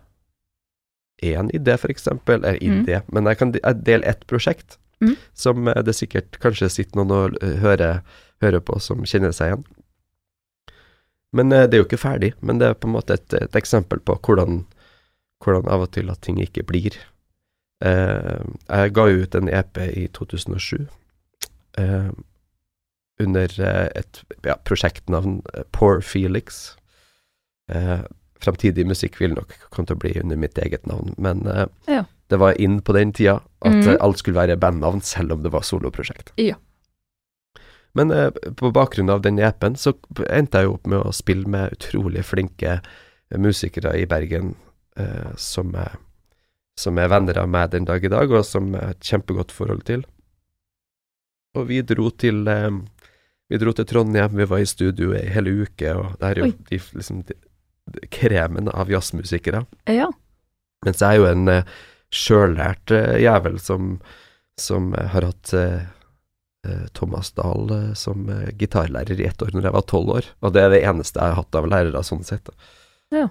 Én idé, for eksempel. Eller Mm. idé, men jeg kan dele ett prosjekt Mm. som eh, det sikkert kanskje sitter noen og eh, hører, hører på som kjenner seg igjen. Men eh, det er jo ikke ferdig. Men det er på en måte et, et eksempel på hvordan, hvordan av og til at ting ikke blir. Eh, jeg ga ut en EP i 2007 eh, under et ja, prosjektnavn Poor Felix. Eh, Framtidig musikk vil nok komme til å bli under mitt eget navn, men Ja. Det var inn på den tida at eh, alt skulle være bandnavn, selv om det var soloprosjekt. Ja. Men eh, på bakgrunn av den EP-en så endte jeg jo opp med å spille med utrolig flinke eh, musikere i Bergen eh, som, er, som er venner av meg den dag i dag, og som jeg har et kjempegodt forhold til. Og vi dro til eh, Vi dro til Trondheim, vi var i studio ei hel uke, og det er jo de, liksom, de, kremen av jazzmusikere. Ja. Mens jeg er jo en uh, sjøllært eh, jævel som, som eh, har hatt eh, Thomas Dahl som gitarlærer i ett år når jeg var tolv år, og det er det eneste jeg har hatt av lærere sånn sett. Ja.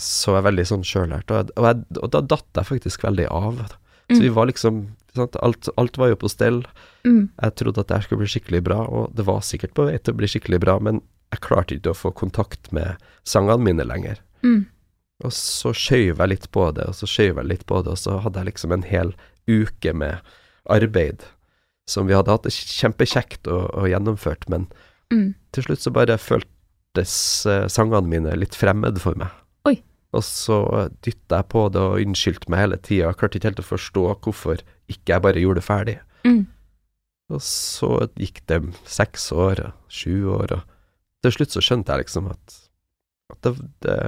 Så jeg er veldig sånn sjøllært, og, og, og da datt jeg faktisk veldig av. Så Mm. vi var liksom sant, alt, alt var jo på stell. Mm. Jeg trodde at det skulle bli skikkelig bra, og det var sikkert på vei til å bli skikkelig bra, men jeg klarte ikke å få kontakt med sangene mine lenger. Mm. Og så skjøv jeg litt på det, og så skjøv jeg litt på det, og så hadde jeg liksom en hel uke med arbeid som vi hadde hatt det kjempekjekt og, og gjennomført, men Mm. til slutt så bare føltes uh, sangene mine litt fremmed for meg. Oi. Og så dytta jeg på det og unnskyldte meg hele tida, klarte ikke helt å forstå hvorfor ikke jeg bare gjorde det ferdig. Mm. Og så gikk det seks år, og sju år, og til slutt så skjønte jeg liksom at, at det, det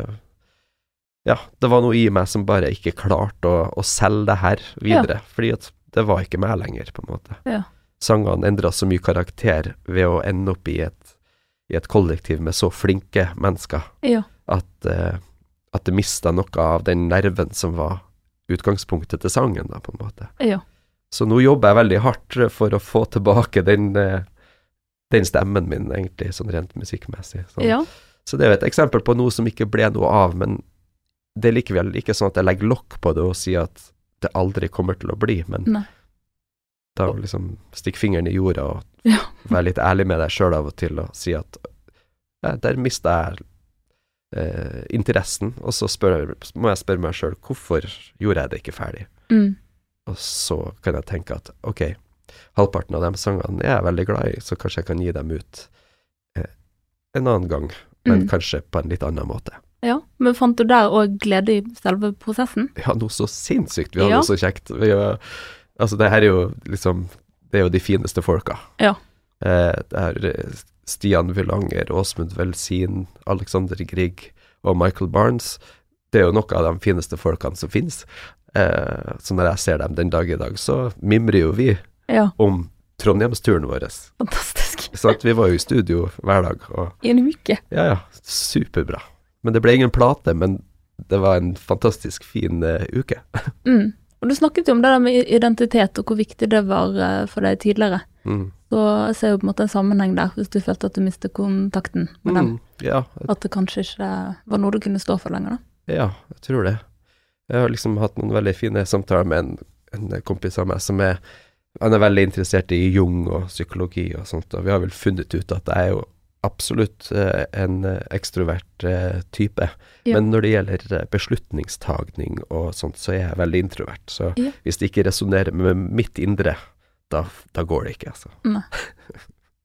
Ja, det var noe i meg som bare ikke klarte å, å selge det her videre, fordi at det var ikke meg lenger, på en måte. Ja. Sangene endra så mye karakter ved å ende opp i et, i et kollektiv med så flinke mennesker Ja. at, uh, At det mista noe av den nerven som var utgangspunktet til sangen, da, på en måte. Ja. Så nå jobber jeg veldig hardt for å få tilbake den, eh, den stemmen min, egentlig, sånn rent musikkmessig. Sånn. ja. så det er jo et eksempel på noe som ikke ble noe av, men det er likevel ikke sånn at jeg legger lokk på det og sier at det aldri kommer til å bli, men Nei. da liksom stikke fingeren i jorda og Ja. være litt ærlig med deg sjøl av og til og si at ja, der mista jeg eh, interessen, og så spør, må jeg spørre meg sjøl hvorfor gjorde jeg det ikke ferdig? Mm. Og så kan jeg tenke at ok, halvparten av de sangene er jeg veldig glad i, så kanskje jeg kan gi dem ut eh, en annen gang, men Mm. kanskje på en litt annen måte. Men fant du der òg glede i selve prosessen? Ja, noe så sinnssykt. Vi hadde Ja. noe så kjekt. Vi, altså, det her er jo liksom Det er jo de fineste folka. Ja. Eh, det er eh, Stian Vylanger, Åsmund Velsin, Alexander Grieg og Michael Barnes. Det er jo noe av de fineste folkene som finnes. Eh, så når jeg ser dem den dag i dag, så mimrer jo vi Ja. om Trondheimsturen vår. Fantastisk. Så vi var jo i studio hver dag, og I en uke. ja, ja, superbra. Men det ble ingen plate, men det var en fantastisk fin uh, uke. Mm. Og du snakket jo om det der med identitet, og hvor viktig det var uh, for deg tidligere. Mm. Så jeg ser jo på en måte en sammenheng der, hvis du følte at du mistet kontakten med dem. Mm, ja, At det kanskje ikke var noe du kunne stå for lenger, da. ja, jeg tror det. Jeg har liksom hatt noen veldig fine samtaler med en, en kompis av meg som er Han er veldig interessert i Jung og psykologi og sånt, og vi har vel funnet ut at jeg er jo absolutt eh, en eh, ekstrovert eh, type. Ja. Men når det gjelder beslutningstagning og sånt, så er jeg veldig introvert. Så Ja. hvis det ikke resonnerer med mitt indre, da, da går det ikke, altså.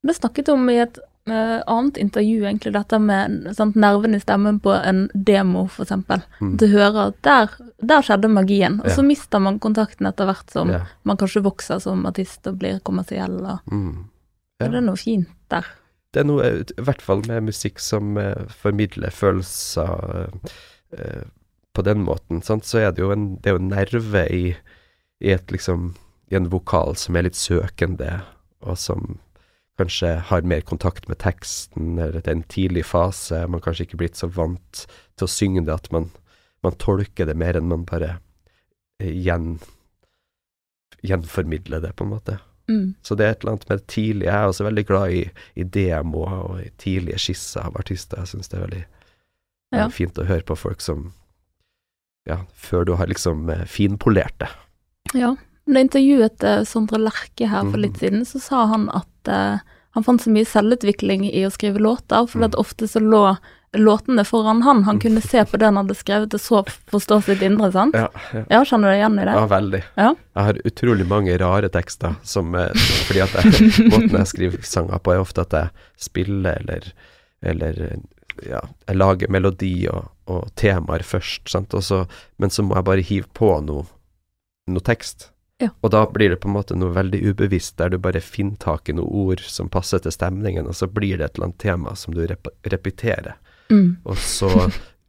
Det snakket om i et uh, annet intervju, egentlig, dette med sant, nerven i stemmen på en demo, eksempel. Mm. Du hører at der, der skjedde magien, og Ja. så mister man kontakten etter hvert som Ja. man kanskje vokser som artist og blir kommersiell. Og, Mm. Ja. Er det noe fint der? Det er noe, i hvert fall med musikk som eh, formidler følelser eh, på den måten, sant? så er det jo en, det er jo nerve i, i et liksom i en vokal som er litt søkende, og som kanskje har mer kontakt med teksten, eller det er en tidlig fase, man kanskje ikke blitt så vant til å synge det at man, man tolker det mer enn man bare eh, gjen, gjenformidler det, på en måte. Mm. Så det er et eller annet med det tidlige. Jeg er også veldig glad i, i demoer og i tidlige skisser av artister. Jeg syns det er veldig, Ja. fint å høre på folk som Ja, før du har liksom eh, finpolert det. Ja. Da jeg intervjuet eh, Sondre Lerche her for litt litt siden, så sa han at uh, han fant så mye selvutvikling i å skrive låter, for Mm. at ofte så lå låtene foran han. Han kunne se på det han hadde skrevet, og så forstå sitt indre, sant? Ja, ja. Ja, kjenner du deg igjen i det? ja veldig. Ja. Jeg har utrolig mange rare tekster som eh, Fordi at jeg, måten jeg skriver sanger på, er ofte at jeg spiller eller eller ja, jeg lager melodi og, og temaer først, sant, og så, men så må jeg bare hive på noe, noe tekst. Ja. Og da blir det på en måte noe veldig ubevisst, der du bare finner tak i noen ord som passer til stemningen, og så blir det et eller annet tema som du rep repeterer, Mm. og så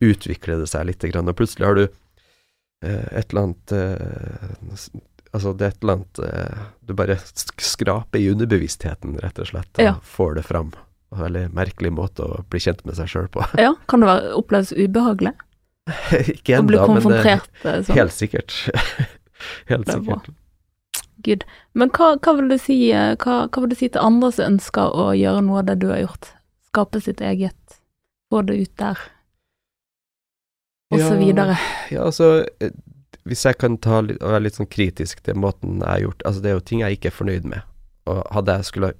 utvikler det seg litt, grann, og plutselig har du eh, et eller annet eh, Altså, det er et eller annet eh, Du bare skraper i underbevisstheten, rett og slett, og Ja. får det fram. En veldig merkelig måte å bli kjent med seg sjøl på. Ja, kan det være, oppleves ubehagelig Ikke ennå, men sånn? helt sikkert. helt er sikkert. Gud. Men hva, hva, vil du si, hva, hva vil du si til andre som ønsker å gjøre noe av det du har gjort? Skape sitt eget, få det ut der, og så videre. Ja, altså eh, Hvis jeg kan ta litt, og være litt sånn kritisk til måten jeg har gjort Altså, det er jo ting jeg ikke er fornøyd med. Og hadde jeg skulle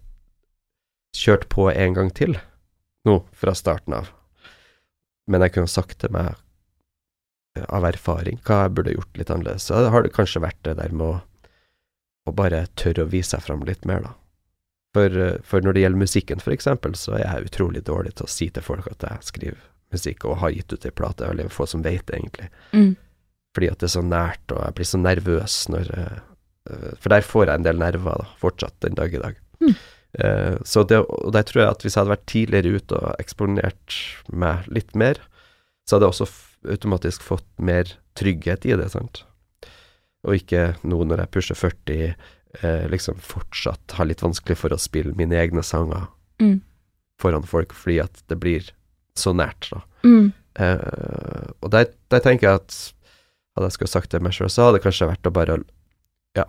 kjørt på en gang til, nå, fra starten av, men jeg kunne sagt til meg eh, av erfaring hva jeg burde gjort litt annerledes, så har det kanskje vært det der med å, å bare tørre å vise seg fram litt mer, da. For, eh, for når det gjelder musikken, eksempel, så er jeg utrolig dårlig til å si til folk at jeg skriver musikk og har gitt ut ei plate. Er veldig få som vet det, egentlig Mm. fordi at det er så nært, og jeg blir så nervøs når eh, eh, For der får jeg en del nerver, da, fortsatt den dag i dag. Mm. Uh, så det, og der tror jeg at hvis jeg hadde vært tidligere ute og eksponert meg litt mer, så hadde jeg også automatisk fått mer trygghet i det, sant. Og ikke nå når jeg pusher 40, eh, liksom fortsatt har litt vanskelig for å spille mine egne sanger Mm. foran folk, fordi at det blir så nært, da. Mm. Eh, og der, der tenker jeg at hadde jeg skulle sagt det meg sjøl, så hadde det kanskje vært å bare ja,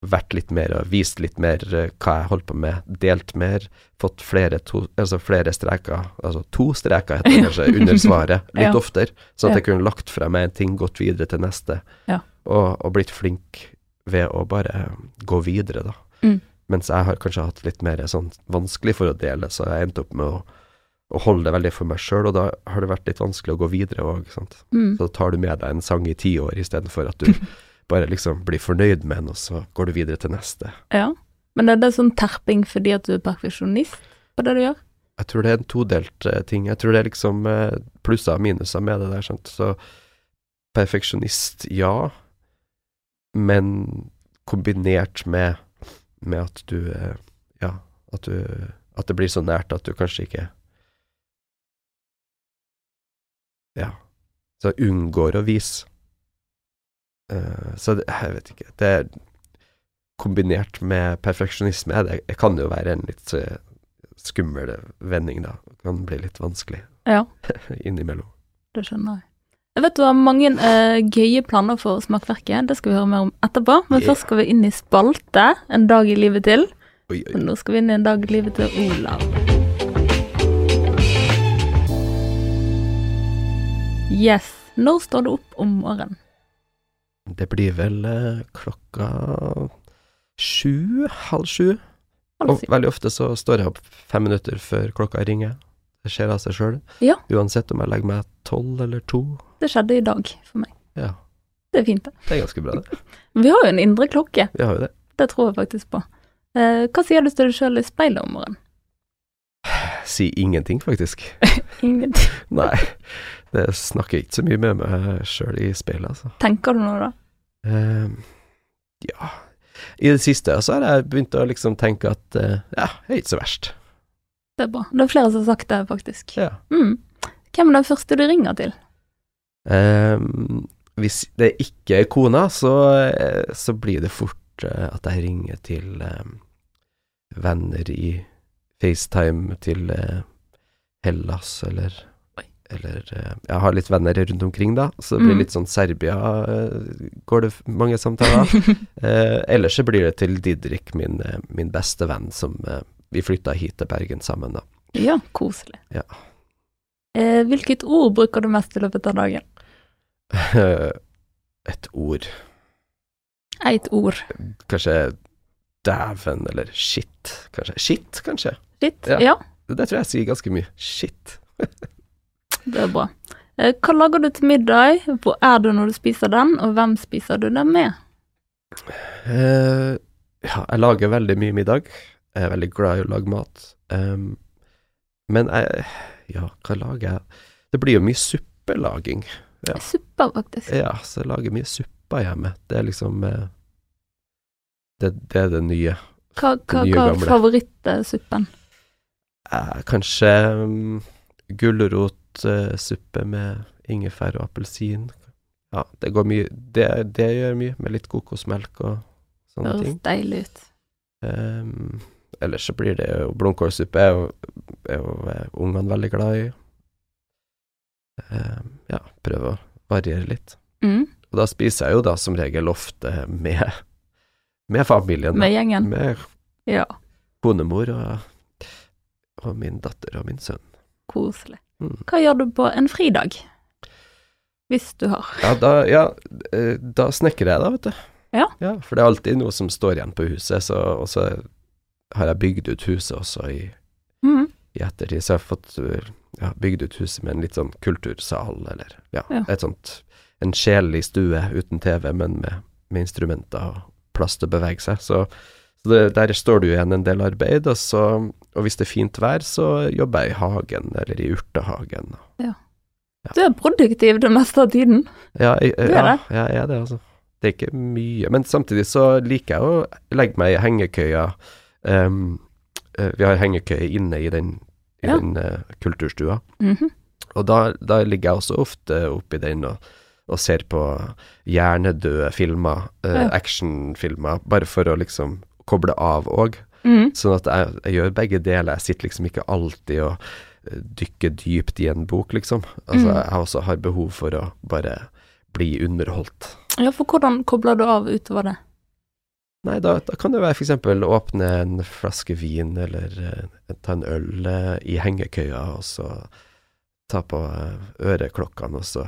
vært litt mer og vist litt mer eh, hva jeg holdt på med, delt mer, fått flere, to, altså flere streker, altså to streker heter det kanskje, under svaret, litt Ja. oftere, sånn at jeg kunne lagt fra meg en ting, gått videre til neste, Ja. og, og blitt flink ved å bare gå videre, da. Mm. Mens jeg har kanskje hatt litt mer sånn vanskelig for å dele, så jeg endte opp med å, å holde det veldig for meg sjøl, og da har det vært litt vanskelig å gå videre òg. Mm. Så tar du med deg en sang i ti år istedenfor at du bare liksom blir fornøyd med den, og så går du videre til neste. Ja. Men er det sånn terping fordi at du er perfeksjonist på det du gjør? Jeg tror det er en todelt eh, ting. Jeg tror det er liksom eh, plusser og minuser med det der, sant. Så perfeksjonist, ja, men kombinert med, med at du eh, Ja, at du At det blir så nært at du kanskje ikke Ja. Så unngår å vise. Uh, så det, jeg vet ikke. Det er kombinert med perfeksjonisme er det, det kan jo være en litt eh, skummel vending, da. Det kan bli litt vanskelig Ja, innimellom. det skjønner jeg. Jeg vet du har mange uh, gøye planer for Smakverket, det skal vi høre mer om etterpå. Men Yeah. først skal vi inn i spalte, En dag i livet til. Oi, oi. nå skal vi inn i En dag i livet til Olav. Yes. Når står du opp om morgenen? Det blir vel eh, klokka sju, halv sju. Halv Og veldig ofte så står jeg opp fem minutter før klokka ringer. Det skjer av seg sjøl. Ja. Uansett om jeg legger meg tolv eller to. Det skjedde i dag for meg. Ja, Det er fint, det. det er ganske bra, det. Vi har jo en indre klokke. Vi har jo det. Det tror jeg faktisk på. Eh, hva sier du til deg sjøl i speilet om morgenen? Si ingenting, faktisk. Ingenting. Nei, det snakker jeg ikke så mye med meg sjøl i speilet, altså. Tenker du noe da? Eh, ja I det siste så har jeg begynt å liksom tenke at eh, ja, det er ikke så verst. Det er bra. Det er flere som har sagt det, faktisk. Ja. Mm. Hvem er den første du ringer til? Eh, hvis det ikke er kona, så, eh, så blir det fort eh, at jeg ringer til eh, venner i FaceTime til eh, Hellas, eller eller eh, Jeg har litt venner rundt omkring, da, så det blir Mm. litt sånn Serbia går det mange samtaler. Eh, ellers så blir det til Didrik, min, min beste venn, som vi flytta hit til Bergen sammen, da. ja, koselig. Ja. Eh, hvilket ord bruker du mest i løpet av dagen? Et ord. Eit ord. Kanskje dæven, eller shit, kanskje. Shit, kanskje. Shit, Ja. Ja. Det tror jeg sier ganske mye. Shit. det er bra. Eh, hva lager du til middag? Hvor er du når du spiser den, og hvem spiser du den med? Uh, ja, jeg lager veldig mye middag. Jeg er veldig glad i å lage mat. Um, men jeg Ja, hva lager jeg? Det blir jo mye suppelaging. Ja. Suppa, faktisk. Ja, så jeg lager mye suppa hjemme. Det er liksom eh, det, det er det nye. Hva, hva, nye hva er favorittsuppen? Eh, kanskje um, gulrotsuppe med ingefær og appelsin. Ja, det går mye Det, det gjør mye, med litt kokosmelk og sånne Høres ting. deilig ut. Um, ellers så blir det jo blomkålsuppe, er jo, er jo eh, ungene veldig glad i. Um, ja, prøve å variere litt. Mm. Og da spiser jeg jo da som regel ofte med, med familien. Med gjengen. Med Ja, konemor og, og min datter og min sønn. koselig. Mm. Hva gjør du på en fridag? Hvis du har. Ja, da, ja, eh, da snekrer jeg da, vet du. Ja. For det er alltid noe som står igjen på huset, så, og så har jeg bygd ut huset også i, Mm. i ettertid. Så jeg har fått ja, bygd ut huset med en litt sånn kultursal, eller ja, Ja. et sånt En sjelelig stue uten TV, men med, med instrumenter og plass til å bevege seg. Så, så det, der står det jo igjen en del arbeid, og så Og hvis det er fint vær, så jobber jeg i hagen, eller i urtehagen. Du er produktiv det meste av tiden. Ja, jeg, Du er ja, det? jeg er det, altså. Det er ikke mye. Men samtidig så liker jeg å legge meg i hengekøya. Eh, vi har hengekøye inne i den, i Ja. den uh, kulturstua. Mhm. Og da, da ligger jeg også ofte oppi den og, og ser på hjernedøde filmer, uh, Ja. actionfilmer, bare for å liksom koble av òg. Mm. Sånn at jeg, jeg gjør begge deler. Jeg sitter liksom ikke alltid og dykker dypt i en bok, liksom. Altså, Mm. jeg også har behov for å bare bli underholdt. Ja, for hvordan kobler du av utover det? Nei, da, da kan det være eksempel åpne en flaske vin, eller eh, ta en øl eh, i hengekøya, og så ta på eh, øreklokkene, og så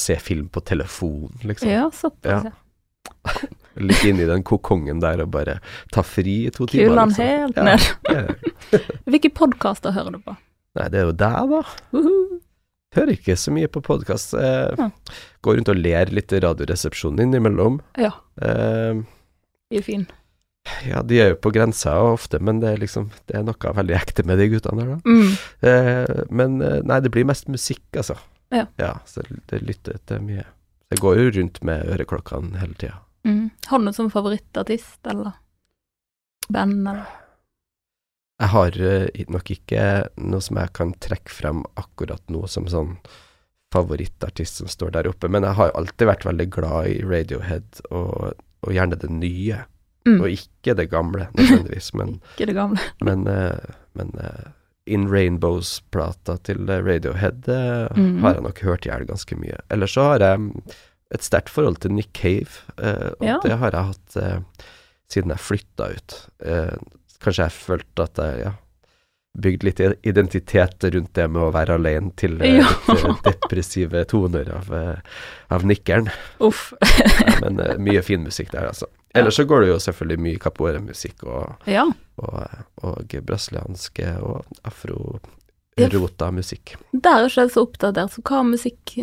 se film på telefon, liksom. Ja, såpass. Ja. Ja. Ligge inni den kokongen der og bare ta fri i to timer. Kule den liksom. helt Ja. ned. Eh, Hvilke podkaster hører du på? Nei, det er jo deg, da. Uhu. Hører ikke så mye på podkast. Eh, Ja. Går rundt og ler litt i Radioresepsjonen innimellom. Ja, Eh, de er ja, de er jo på grensa ofte, men det er liksom Det er noe veldig ekte med de guttene der, da. Mm. Eh, men eh, nei, det blir mest musikk, altså. Ja. ja så det lytter til mye. Det går jo rundt med øreklokkene hele tida. Mm. Har du noen som favorittartist, eller band, eller Jeg har eh, nok ikke noe som jeg kan trekke frem akkurat nå som sånn favorittartist som står der oppe, men jeg har alltid vært veldig glad i Radiohead, og, og gjerne det nye, mm. og ikke det gamle nødvendigvis, men, Ikke det gamle. men, eh, men eh, In Rainbows-plata til eh, Radiohead Mhm. har jeg nok hørt i hjel ganske mye. Eller så har jeg mm, et sterkt forhold til Nick Cave, og Ja. det har jeg hatt siden jeg flytta ut. Kanskje jeg følte at jeg ja, bygd litt identitet rundt det med å være alene til eh, Ja. litt eh, depressive toner av, eh, av nikkeren. Uff. Men eh, mye fin musikk der, altså. Ellers så går det jo selvfølgelig mye capoeira-musikk og, Ja. og, og brasilianske og afro-rota musikk. Der er ikke jeg så oppdatert, så hva musikk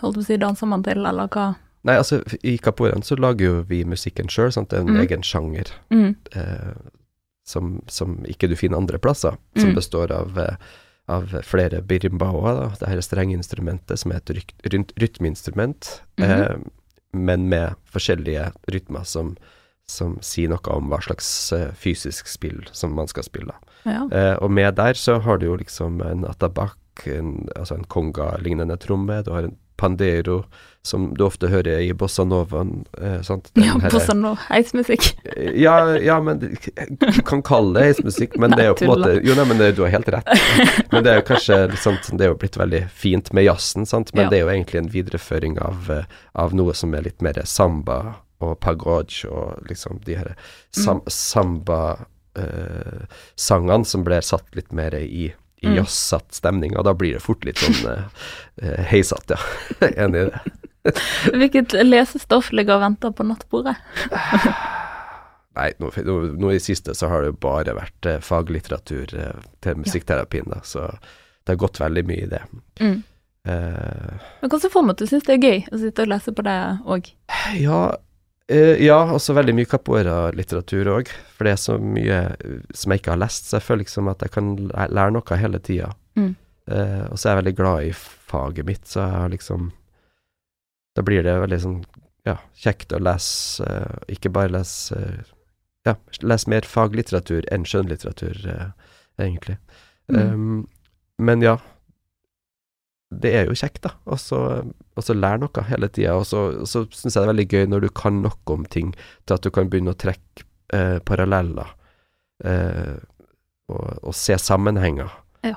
holdt på å si, danser man til, eller hva? Nei, altså, i capoeiraen så lager jo vi musikken sjøl, sant. Det er en Mm. egen sjanger Mm. eh, som, som ikke du finner andre plasser, som Mm. består av eh, av flere birimbaoer, da. Det her strengeinstrumentet som er et rynt- rytmeinstrument, -hmm. eh, men med forskjellige rytmer som, som sier noe om hva slags eh, fysisk spill som man skal spille. Ja. Eh, og med der så har du jo liksom en atabak, en, altså en konga-lignende tromme, du har en pandero, som du ofte hører i bossa novaen, eh, sant? Den ja, bossanova, heismusikk. ja, ja, men du kan kalle det heismusikk, men Nei, det er jo på en måte. Jo, nei, men det, du har helt rett. Men det er jo kanskje litt sånn Det er jo blitt veldig fint med jazzen, sant, men Ja. det er jo egentlig en videreføring av, eh, av noe som er litt mer samba og pagode og liksom de her sam, samba-sangene som blir satt litt mer i i Mm. jazzete stemning, og da blir det fort litt sånn eh, eh, heisete, ja. Enig i det. Hvilket lesestoff ligger og venter på nattbordet? Nei, nå, nå, nå i siste så har det jo bare vært eh, faglitteratur eh, til musikkterapien, da, så det har gått veldig mye i det. Mm. Eh, Men hva slags form at du syns det er gøy å sitte og lese på det òg. ja, eh, ja, også veldig mye capoeira-litteratur òg, for det er så mye eh, som jeg ikke har lest, så jeg føler liksom at jeg kan lære noe hele tida. Mm. Uh, og så er jeg veldig glad i faget mitt, så jeg har liksom Da blir det veldig sånn, ja, kjekt å lese, uh, ikke bare lese Ja, lese mer faglitteratur enn skjønnlitteratur, egentlig. Mm. Um, men ja, det er jo kjekt, da. Og så og så lære noe hele tida. Og så, og så syns jeg det er veldig gøy når du kan noe om ting, til at du kan begynne å trekke eh, paralleller eh, og, og se sammenhenger. Ja.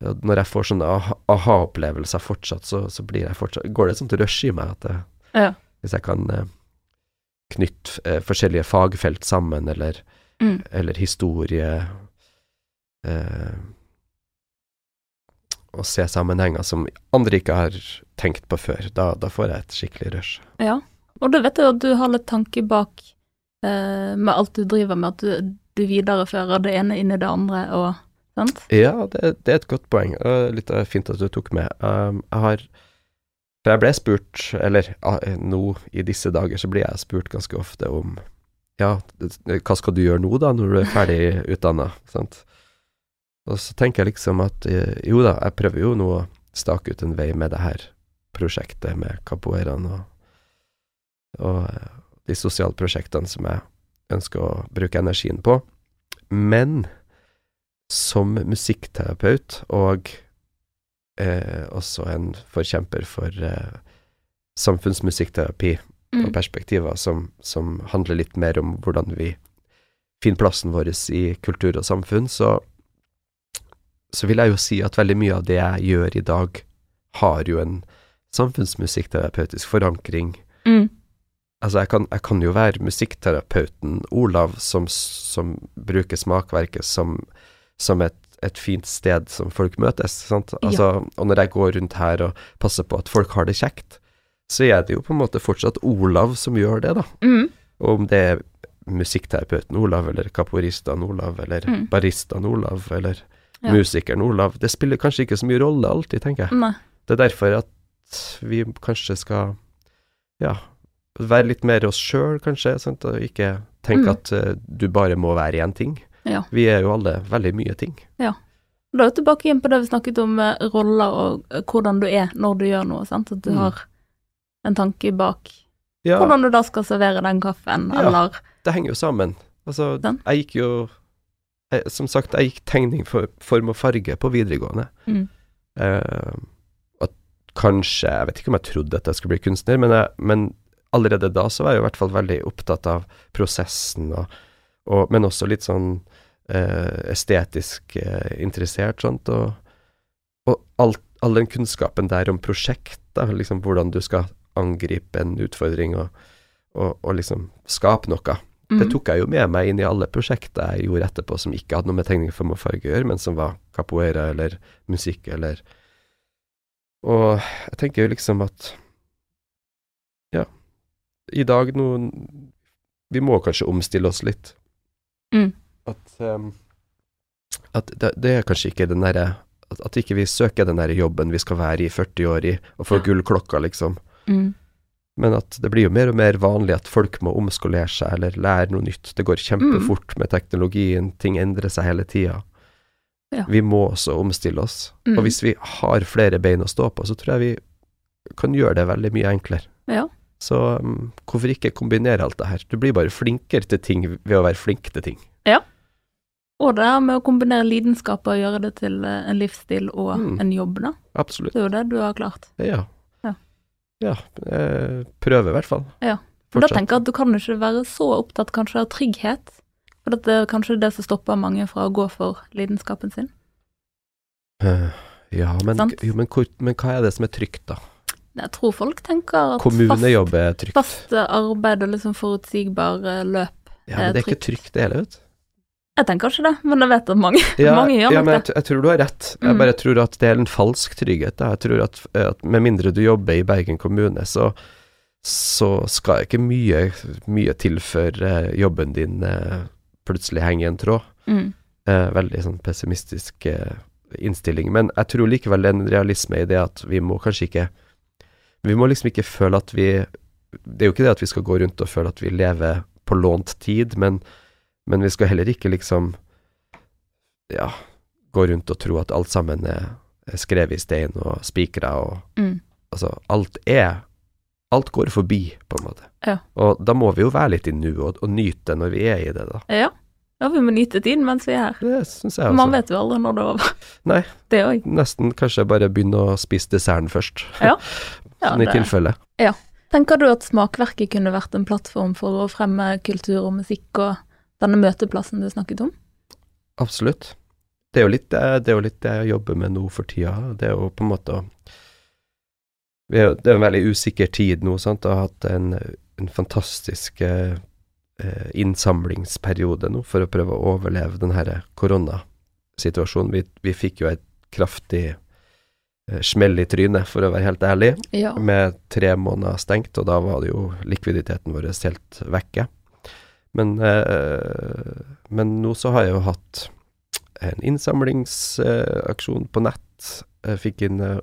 Når jeg får sånne aha- aha-opplevelser fortsatt, så, så fortsatt, går det et sånt rush i meg at jeg, Ja. hvis jeg kan eh, knytte eh, forskjellige fagfelt sammen, eller, Mm. eller historie eh, Og se sammenhenger som andre ikke har tenkt på før. Da, da får jeg et skikkelig rush. Ja. Og da vet jeg at du har litt tanke bak eh, med alt du driver med, at du, du viderefører det ene inn i det andre og Sant? Ja, det, det er et godt poeng. og Litt eh, fint at du tok med. Um, jeg har For jeg ble spurt, eller nå i disse dager, så blir jeg spurt ganske ofte om Ja, hva skal du gjøre nå, da, når du er ferdig utdanna? Sant? Og så tenker jeg liksom at eh, jo da, jeg prøver jo nå å stake ut en vei med det her prosjektet med capoeiraen og, og eh, de sosiale prosjektene som jeg ønsker å bruke energien på. Men som musikkterapeut og eh, også en forkjemper for eh, samfunnsmusikkterapi og Mm. perspektiver som, som handler litt mer om hvordan vi finner plassen vår i kultur og samfunn, så, så vil jeg jo si at veldig mye av det jeg gjør i dag, har jo en samfunnsmusikkterapeutisk forankring. Mm. Altså, jeg kan, jeg kan jo være musikkterapeuten Olav som, som bruker smakverket som, som et, et fint sted som folk møtes, sant. Altså, og når jeg går rundt her og passer på at folk har det kjekt, så er det jo på en måte fortsatt Olav som gjør det, da. Mm. Og om det er musikkterapeuten Olav, eller capoeiristen Olav, eller Mm. baristen Olav, eller Ja. musikeren Olav, det spiller kanskje ikke så mye rolle alltid, tenker jeg. Nei. Det er derfor at vi kanskje skal, ja, være litt mer oss sjøl, kanskje, sant, og ikke tenke Mm. at uh, du bare må være én ting. Ja. Vi er jo alle veldig mye ting. Ja. Da er vi tilbake igjen på det vi snakket om eh, roller og eh, hvordan du er når du gjør noe, sant. At du Mm. har en tanke bak Ja, hvordan du da skal servere den kaffen, eller det henger jo sammen. Altså, Sant. jeg gikk jo jeg, Som sagt, jeg gikk tegning for form og farge på videregående. Mm. Eh, at kanskje Jeg vet ikke om jeg trodde at jeg skulle bli kunstner, men, jeg, men allerede da så var jeg i hvert fall veldig opptatt av prosessen, og, og, men også litt sånn eh, estetisk eh, interessert, sånt, og, og alt, all den kunnskapen der om prosjekt, da, liksom hvordan du skal angripe en utfordring og, og, og liksom skape noe. Mm. Det tok jeg jo med meg inn i alle prosjekter jeg gjorde etterpå som ikke hadde noe med tegning, form og farge å gjøre, men som var capoeira eller musikk eller Og jeg tenker jo liksom at Ja, i dag nå Vi må kanskje omstille oss litt. Mm. At um, At det, det er kanskje ikke den derre at, at ikke vi søker den der jobben vi skal være i 40 år i, og få gullklokka, liksom. Mm. Men at det blir jo mer og mer vanlig at folk må omskolere seg eller lære noe nytt. Det går kjempefort med teknologien, ting endrer seg hele tida. Ja. Vi må også omstille oss. Mm. Og hvis vi har flere bein å stå på, så tror jeg vi kan gjøre det veldig mye enklere. Ja. Så um, hvorfor ikke kombinere alt det her? Du blir bare flinkere til ting ved å være flink til ting. Ja. Og det her med å kombinere lidenskaper og gjøre det til eh, en livsstil og Mm. en jobb, da. Absolutt. Det er jo det du har klart. Ja. Ja. Eh, prøve i hvert fall. Ja. Men da tenker jeg at du kan ikke være så opptatt kanskje av trygghet. For det er kanskje det som stopper mange fra å gå for lidenskapen sin. Eh, Ja, men, jo, men, hvor, men hva er det som er trygt, da? Jeg tror folk tenker at Kommunejobb er trygt. fast, arbeid og liksom forutsigbar eh, løp Ja, men det er ikke trygt. trygt det hele, vet du. Jeg tenker kanskje det, men jeg vet at mange, Ja, mange gjør ja, men jeg, jeg tror du har rett. Jeg Mm. bare tror at det er en falsk trygghet. Jeg tror at, at med mindre du jobber i Bergen kommune, så, så skal ikke mye, mye til før eh, jobben din eh, plutselig henger i en tråd. Mm. Eh, veldig sånn pessimistisk eh, innstilling. Men jeg tror likevel det er en realisme i det at vi må kanskje ikke Vi må liksom ikke føle at vi Det er jo ikke det at vi skal gå rundt og føle at vi lever på lånt tid, men, men vi skal heller ikke liksom Ja, gå rundt og tro at alt sammen er, skrevet i stein og spikra og Mm. Altså, alt er Alt går forbi, på en måte. Ja. Og da må vi jo være litt i nuet og, og nyte når vi er i det, da. Ja. ja, vi må nyte tiden mens vi er her. Det syns jeg Man vet jo aldri når det er over. Nei. Det òg. Nesten kanskje bare begynne å spise desserten først, Ja. Ja, sånn i tilfelle. Tenker du at Smakverket kunne vært en plattform for å fremme kultur og musikk og denne møteplassen du snakket om? Absolutt. Det er jo litt det, det, er jo litt det jeg jobber med nå for tida. Det er jo på en måte Det er en veldig usikker tid nå, sant. Jeg har hatt en, en fantastisk eh, eh, innsamlingsperiode nå for å prøve å overleve denne koronasituasjonen. Vi, vi fikk jo et kraftig eh, smell i trynet, for å være helt ærlig. Ja. med tre måneder stengt, og da var det jo likviditeten vår helt vekke. Men, eh, men nå så har jeg jo hatt en innsamlingsaksjon på nett. Jeg fikk inn eh,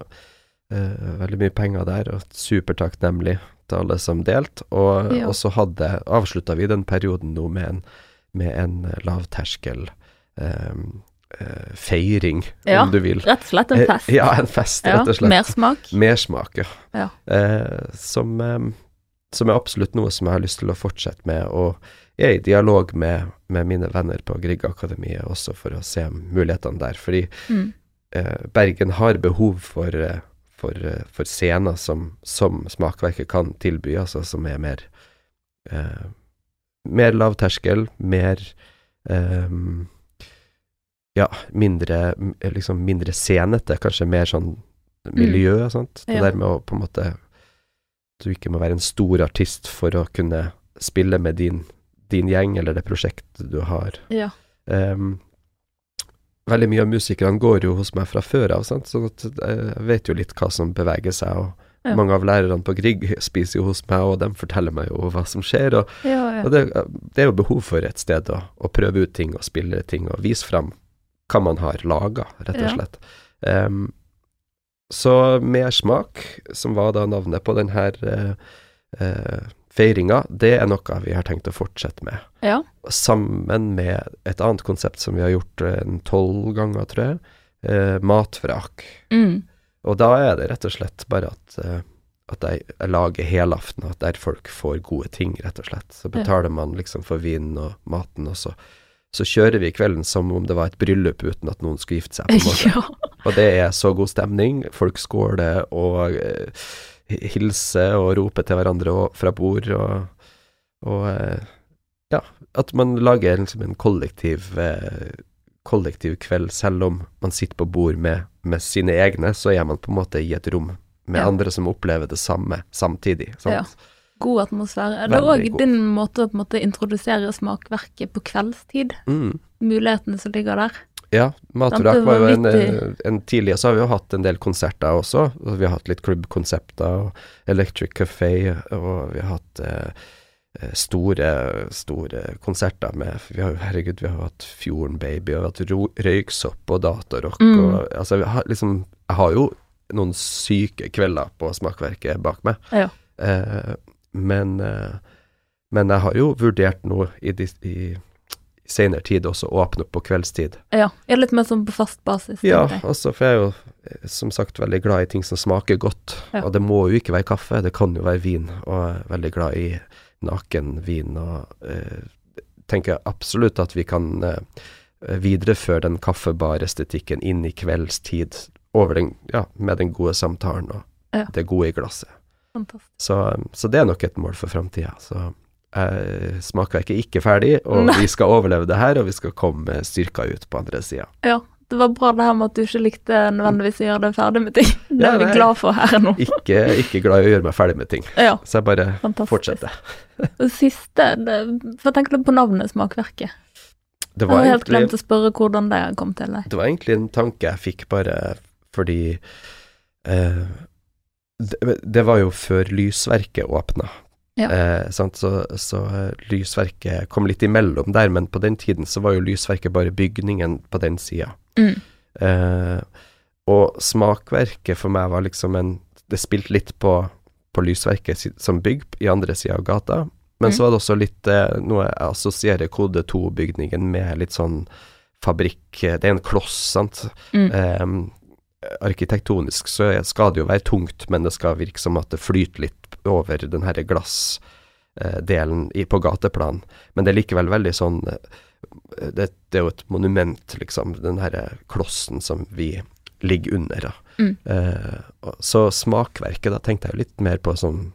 eh, veldig mye penger der, og supertakknemlig til alle som delte. Og, Ja. og så hadde avslutta vi den perioden nå med en, med en lavterskel eh, eh, feiring, Ja. om du vil. Rett og slett en fest. Eh, Ja, en fest, Ja, rett og slett. Mersmak. Mersmak, ja. Ja. Eh, som, eh, som er absolutt noe som jeg har lyst til å fortsette med, og er i dialog med, med mine venner på Griegakademiet også for å se mulighetene der. Fordi Mm. eh, Bergen har behov for, eh, for, eh, for scener som, som Smakverket kan tilby, altså som er mer eh, mer lavterskel, mer ehm, Ja, mindre liksom mindre scenete, kanskje mer sånn miljø, sant. Det Ja. der med å på en måte Du ikke må være en stor artist for å kunne spille med din, din gjeng eller det prosjektet du har. Ja. Um, veldig mye av musikerne går jo hos meg fra før av, sant? så at jeg vet jo litt hva som beveger seg. og Ja. Mange av lærerne på Grieg spiser jo hos meg, og de forteller meg jo hva som skjer. Og, Ja, og det, det er jo behov for et sted å, å prøve ut ting og spille ting og vise fram hva man har laga, rett og slett. Ehm, så Mersmak, som var da navnet på denne uh, feiringa, det er noe vi har tenkt å fortsette med ja. sammen med et annet konsept som vi har gjort eh, en tolv ganger, tror jeg. Eh, matvrak. Mm. Og da er det rett og slett bare at, eh, at jeg, jeg lager helaften, at der folk får gode ting, rett og slett. Så Ja. betaler man liksom for vinen og maten, og så, så kjører vi kvelden som om det var et bryllup uten at noen skulle gifte seg, på en måte. ja. Og det er så god stemning. Folk skåler og eh, hilser og roper til hverandre og, fra bord, og, og eh, ja, at man lager liksom en kollektiv, eh, kollektiv kveld, selv om man sitter på bord med, med sine egne, så er man på en måte i et rom med Ja. andre som opplever det samme samtidig. Sant? Ja. God atmosfære. Det er òg din måte å måte introdusere smakverket på kveldstid. Mm. Mulighetene som ligger der. Ja, Matorak var jo en, eh, en Tidligere så har vi jo hatt en del konserter også. og Vi har hatt litt klubbkonsepter og Electric Café, og vi har hatt eh, eh, store, store konserter med vi har, Herregud, vi har hatt Fjorden Baby, og vi har hatt Røyksopp og Datarock Mm. og Altså, vi har liksom Jeg har jo noen syke kvelder på smakverket bak meg. Ja. Eh, men, eh, men jeg har jo vurdert nå dis- i, i senere tid også åpne opp på kveldstid. Ja. Er litt mer sånn på fast basis. Ja, også altså, for jeg er jo eh, som sagt veldig glad i ting som smaker godt. Ja. Og det må jo ikke være kaffe, det kan jo være vin. Og jeg er veldig glad i naken vin. og eh, tenker absolutt at vi kan eh, videreføre den kaffebarestetikken inn i kveldstid over den, ja, med den gode samtalen og Ja. det gode i glasset. Så, så det er nok et mål for framtida. Så jeg smakverket ikke ikke ferdig, og Nei. vi skal overleve det her, og vi skal komme styrka ut på andre sida. Ja. Det var bra det her med at du ikke likte nødvendigvis å gjøre deg ferdig med ting. Det er vi glad for her nå. Ikke, ikke glad i å gjøre meg ferdig med ting. Ja, Så jeg bare fantastisk. fortsetter. Og siste, det, for tenk litt på navnet Smakverket. Det Jeg var, har helt egentlig, glemt å spørre hvordan det kom til deg. det var egentlig en tanke jeg fikk bare fordi eh, det, det var jo før Lysverket åpna. Ja. Eh? Så, så eh, Lysverket kom litt imellom der, men på den tiden så var jo Lysverket bare bygningen på den sida. Mm. Eh, og smakverket for meg var liksom en Det spilte litt på, på Lysverket som bygg i andre sida av gata, men Mm. så var det også litt eh, noe jeg assosierer kode 2-bygningen med litt sånn fabrikk Det er en kloss, sant. Mm. Eh, arkitektonisk så skal det jo være tungt, men det skal virke som at det flyter litt over den her glassdelen i- på gateplan. Men det er likevel veldig sånn eh, det, det er jo et monument, liksom, den her klossen som vi ligger under. Mm. Eh, så smakverket, da tenkte jeg jo litt mer på sånn,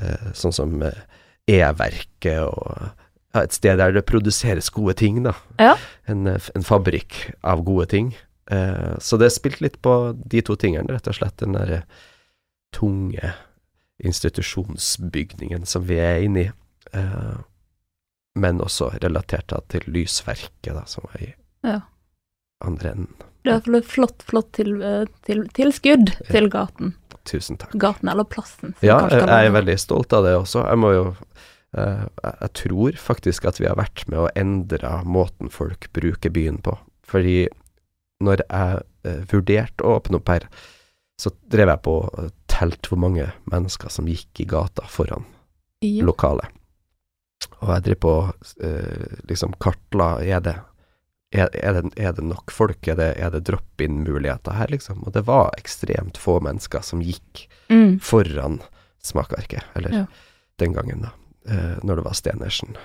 eh, sånn som eh, E-verket og ja, et sted der det produseres gode ting, da. Ja. En, eh, en fabrikk av gode ting. Eh, så det spilte litt på de to tingene, rett og slett. Den der eh, tunge institusjonsbygningen som vi er inne i. Eh, men også relatert da til lysverket, da, som var i Ja. andre enden. Det er iallfall et flott, flott til, eh, til, tilskudd til gaten. Tusen takk. Gaten eller plassen. Ja, jeg, jeg er veldig stolt av det også. Jeg må jo eh, jeg- Jeg tror faktisk at vi har vært med å endre måten folk bruker byen på. Fordi når jeg eh, vurderte å åpne opp her, så drev jeg på og telte hvor mange mennesker som gikk i gata foran Ja. lokalet. Og jeg driver på eh, liksom kartla Er det er, er, det, er det nok folk? Er det, det drop-in-muligheter her, liksom? Og det var ekstremt få mennesker som gikk Mm. foran smakverket, eller Ja. den gangen, da, eh, når det var Stenersen.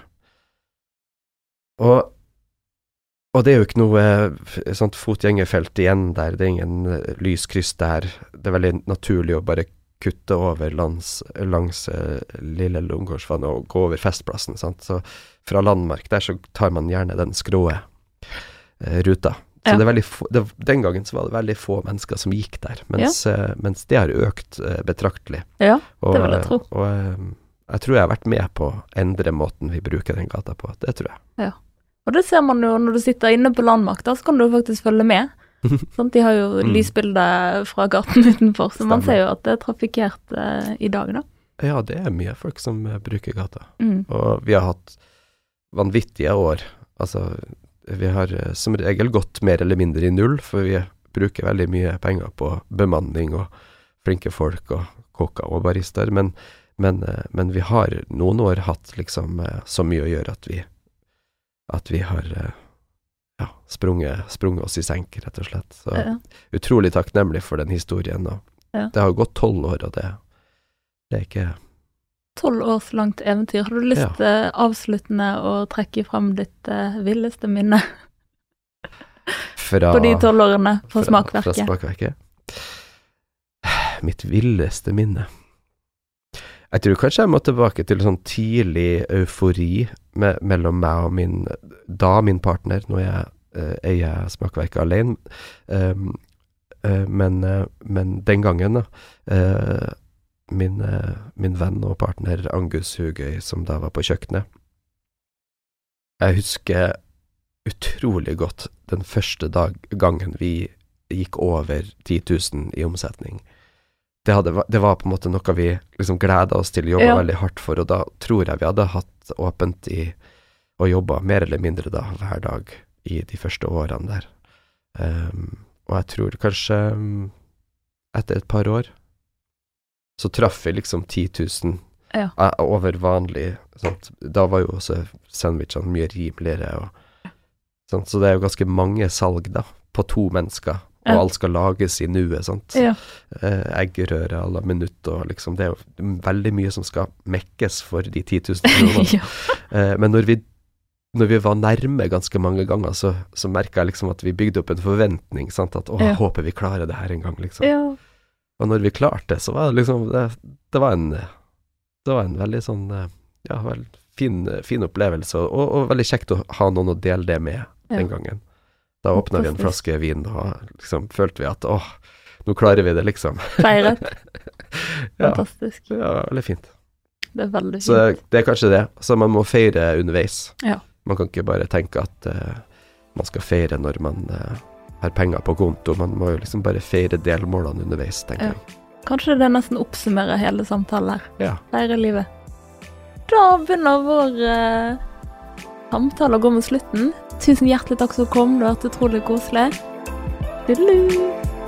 Og, og det er jo ikke noe eh, sånt fotgjengerfelt igjen der, det er ingen eh, lyskryss der. Det er veldig naturlig å bare kutte over langs, langs eh, Lille Lungegårdsvannet og gå over Festplassen, sant. Så fra Landmark der så tar man gjerne den skrå eh, ruta. Så Ja. det er veldig få, det, den gangen så var det veldig få mennesker som gikk der, mens, eh, mens det har økt eh, betraktelig. Ja, Og, Det vil jeg tro. Og eh, jeg tror jeg har vært med på å endre måten vi bruker den gata på. Det tror jeg. Og det ser man jo når du sitter inne på Landmark, da så kan du faktisk følge med. sånn, De har jo Mm. lysbilde fra gaten utenfor, så man ser jo at det er trafikkert eh, i dag, da. Ja, det er mye folk som eh, bruker gata. Mm. Og vi har hatt vanvittige år. Altså, vi har eh, som regel gått mer eller mindre i null, for vi bruker veldig mye penger på bemanning og flinke folk og kokker og barister. Men, men, eh, men vi har noen år hatt liksom så mye å gjøre at vi at vi har eh, ja, sprunget, sprunget oss i senk, rett og slett. Så Ja. utrolig takknemlig for den historien. Ja. Det har gått tolv år, og det, det er ikke Tolv års langt eventyr. Har du lyst til avsluttende å trekke frem ditt uh, villeste minne fra på de tolv årene fra Fra smakverket? smakverket. Mitt villeste minne. Jeg tror kanskje jeg må tilbake til sånn tidlig eufori me mellom meg og min da min partner, nå er jeg eh, eier smakverket alene. Um, uh, men, uh, men den gangen, da. Uh, min, eh, min venn og partner Angus Hugøy, som da var på kjøkkenet. Jeg husker utrolig godt den første dag, gangen vi gikk over 10 000 i omsetning. Det, hadde, det var på en måte noe vi liksom gleda oss til, jobba Ja. veldig hardt for, og da tror jeg vi hadde hatt åpent i og jobba mer eller mindre da hver dag i de første årene der. Um, og jeg tror kanskje um, etter et par år så traff vi liksom 10 000 Ja. eh, over vanlig. Sant? Da var jo også sandwichene mye rimeligere. Og? Så det er jo ganske mange salg da, på to mennesker, og alt skal lages i nuet. Sant? Ja. Eh, eggerøre à la minutt, og liksom Det er jo veldig mye som skal mekkes for de 10 000 kronene. ja. Eh, men når vi, når vi var nærme ganske mange ganger, så, så merka jeg liksom at vi bygde opp en forventning. Sant? At å, Ja. håper vi klarer det her en gang, liksom. ja. Og når vi klarte det, så var det liksom Det, det var en Det var en veldig sånn Ja, vel, fin, fin opplevelse, og, og veldig kjekt å ha noen å dele det med den gangen. Da åpna vi en flaske vin, og liksom følte vi at åh, nå klarer vi det, liksom. Feiret. Ja, Fantastisk. ja veldig fint. Det er veldig fint. Så det er kanskje det. Så man må feire underveis. Ja. Man kan ikke bare tenke at uh, man skal feire når man uh, har penger på konto. Man må jo liksom bare feire delmålene underveis, tenker Ja. jeg. Kanskje det nesten oppsummerer hele samtalen her. Ja. Feire livet. Da begynner vår eh, samtale går gå mot slutten. Tusen hjertelig takk som kom, det har vært utrolig koselig. Tudelu!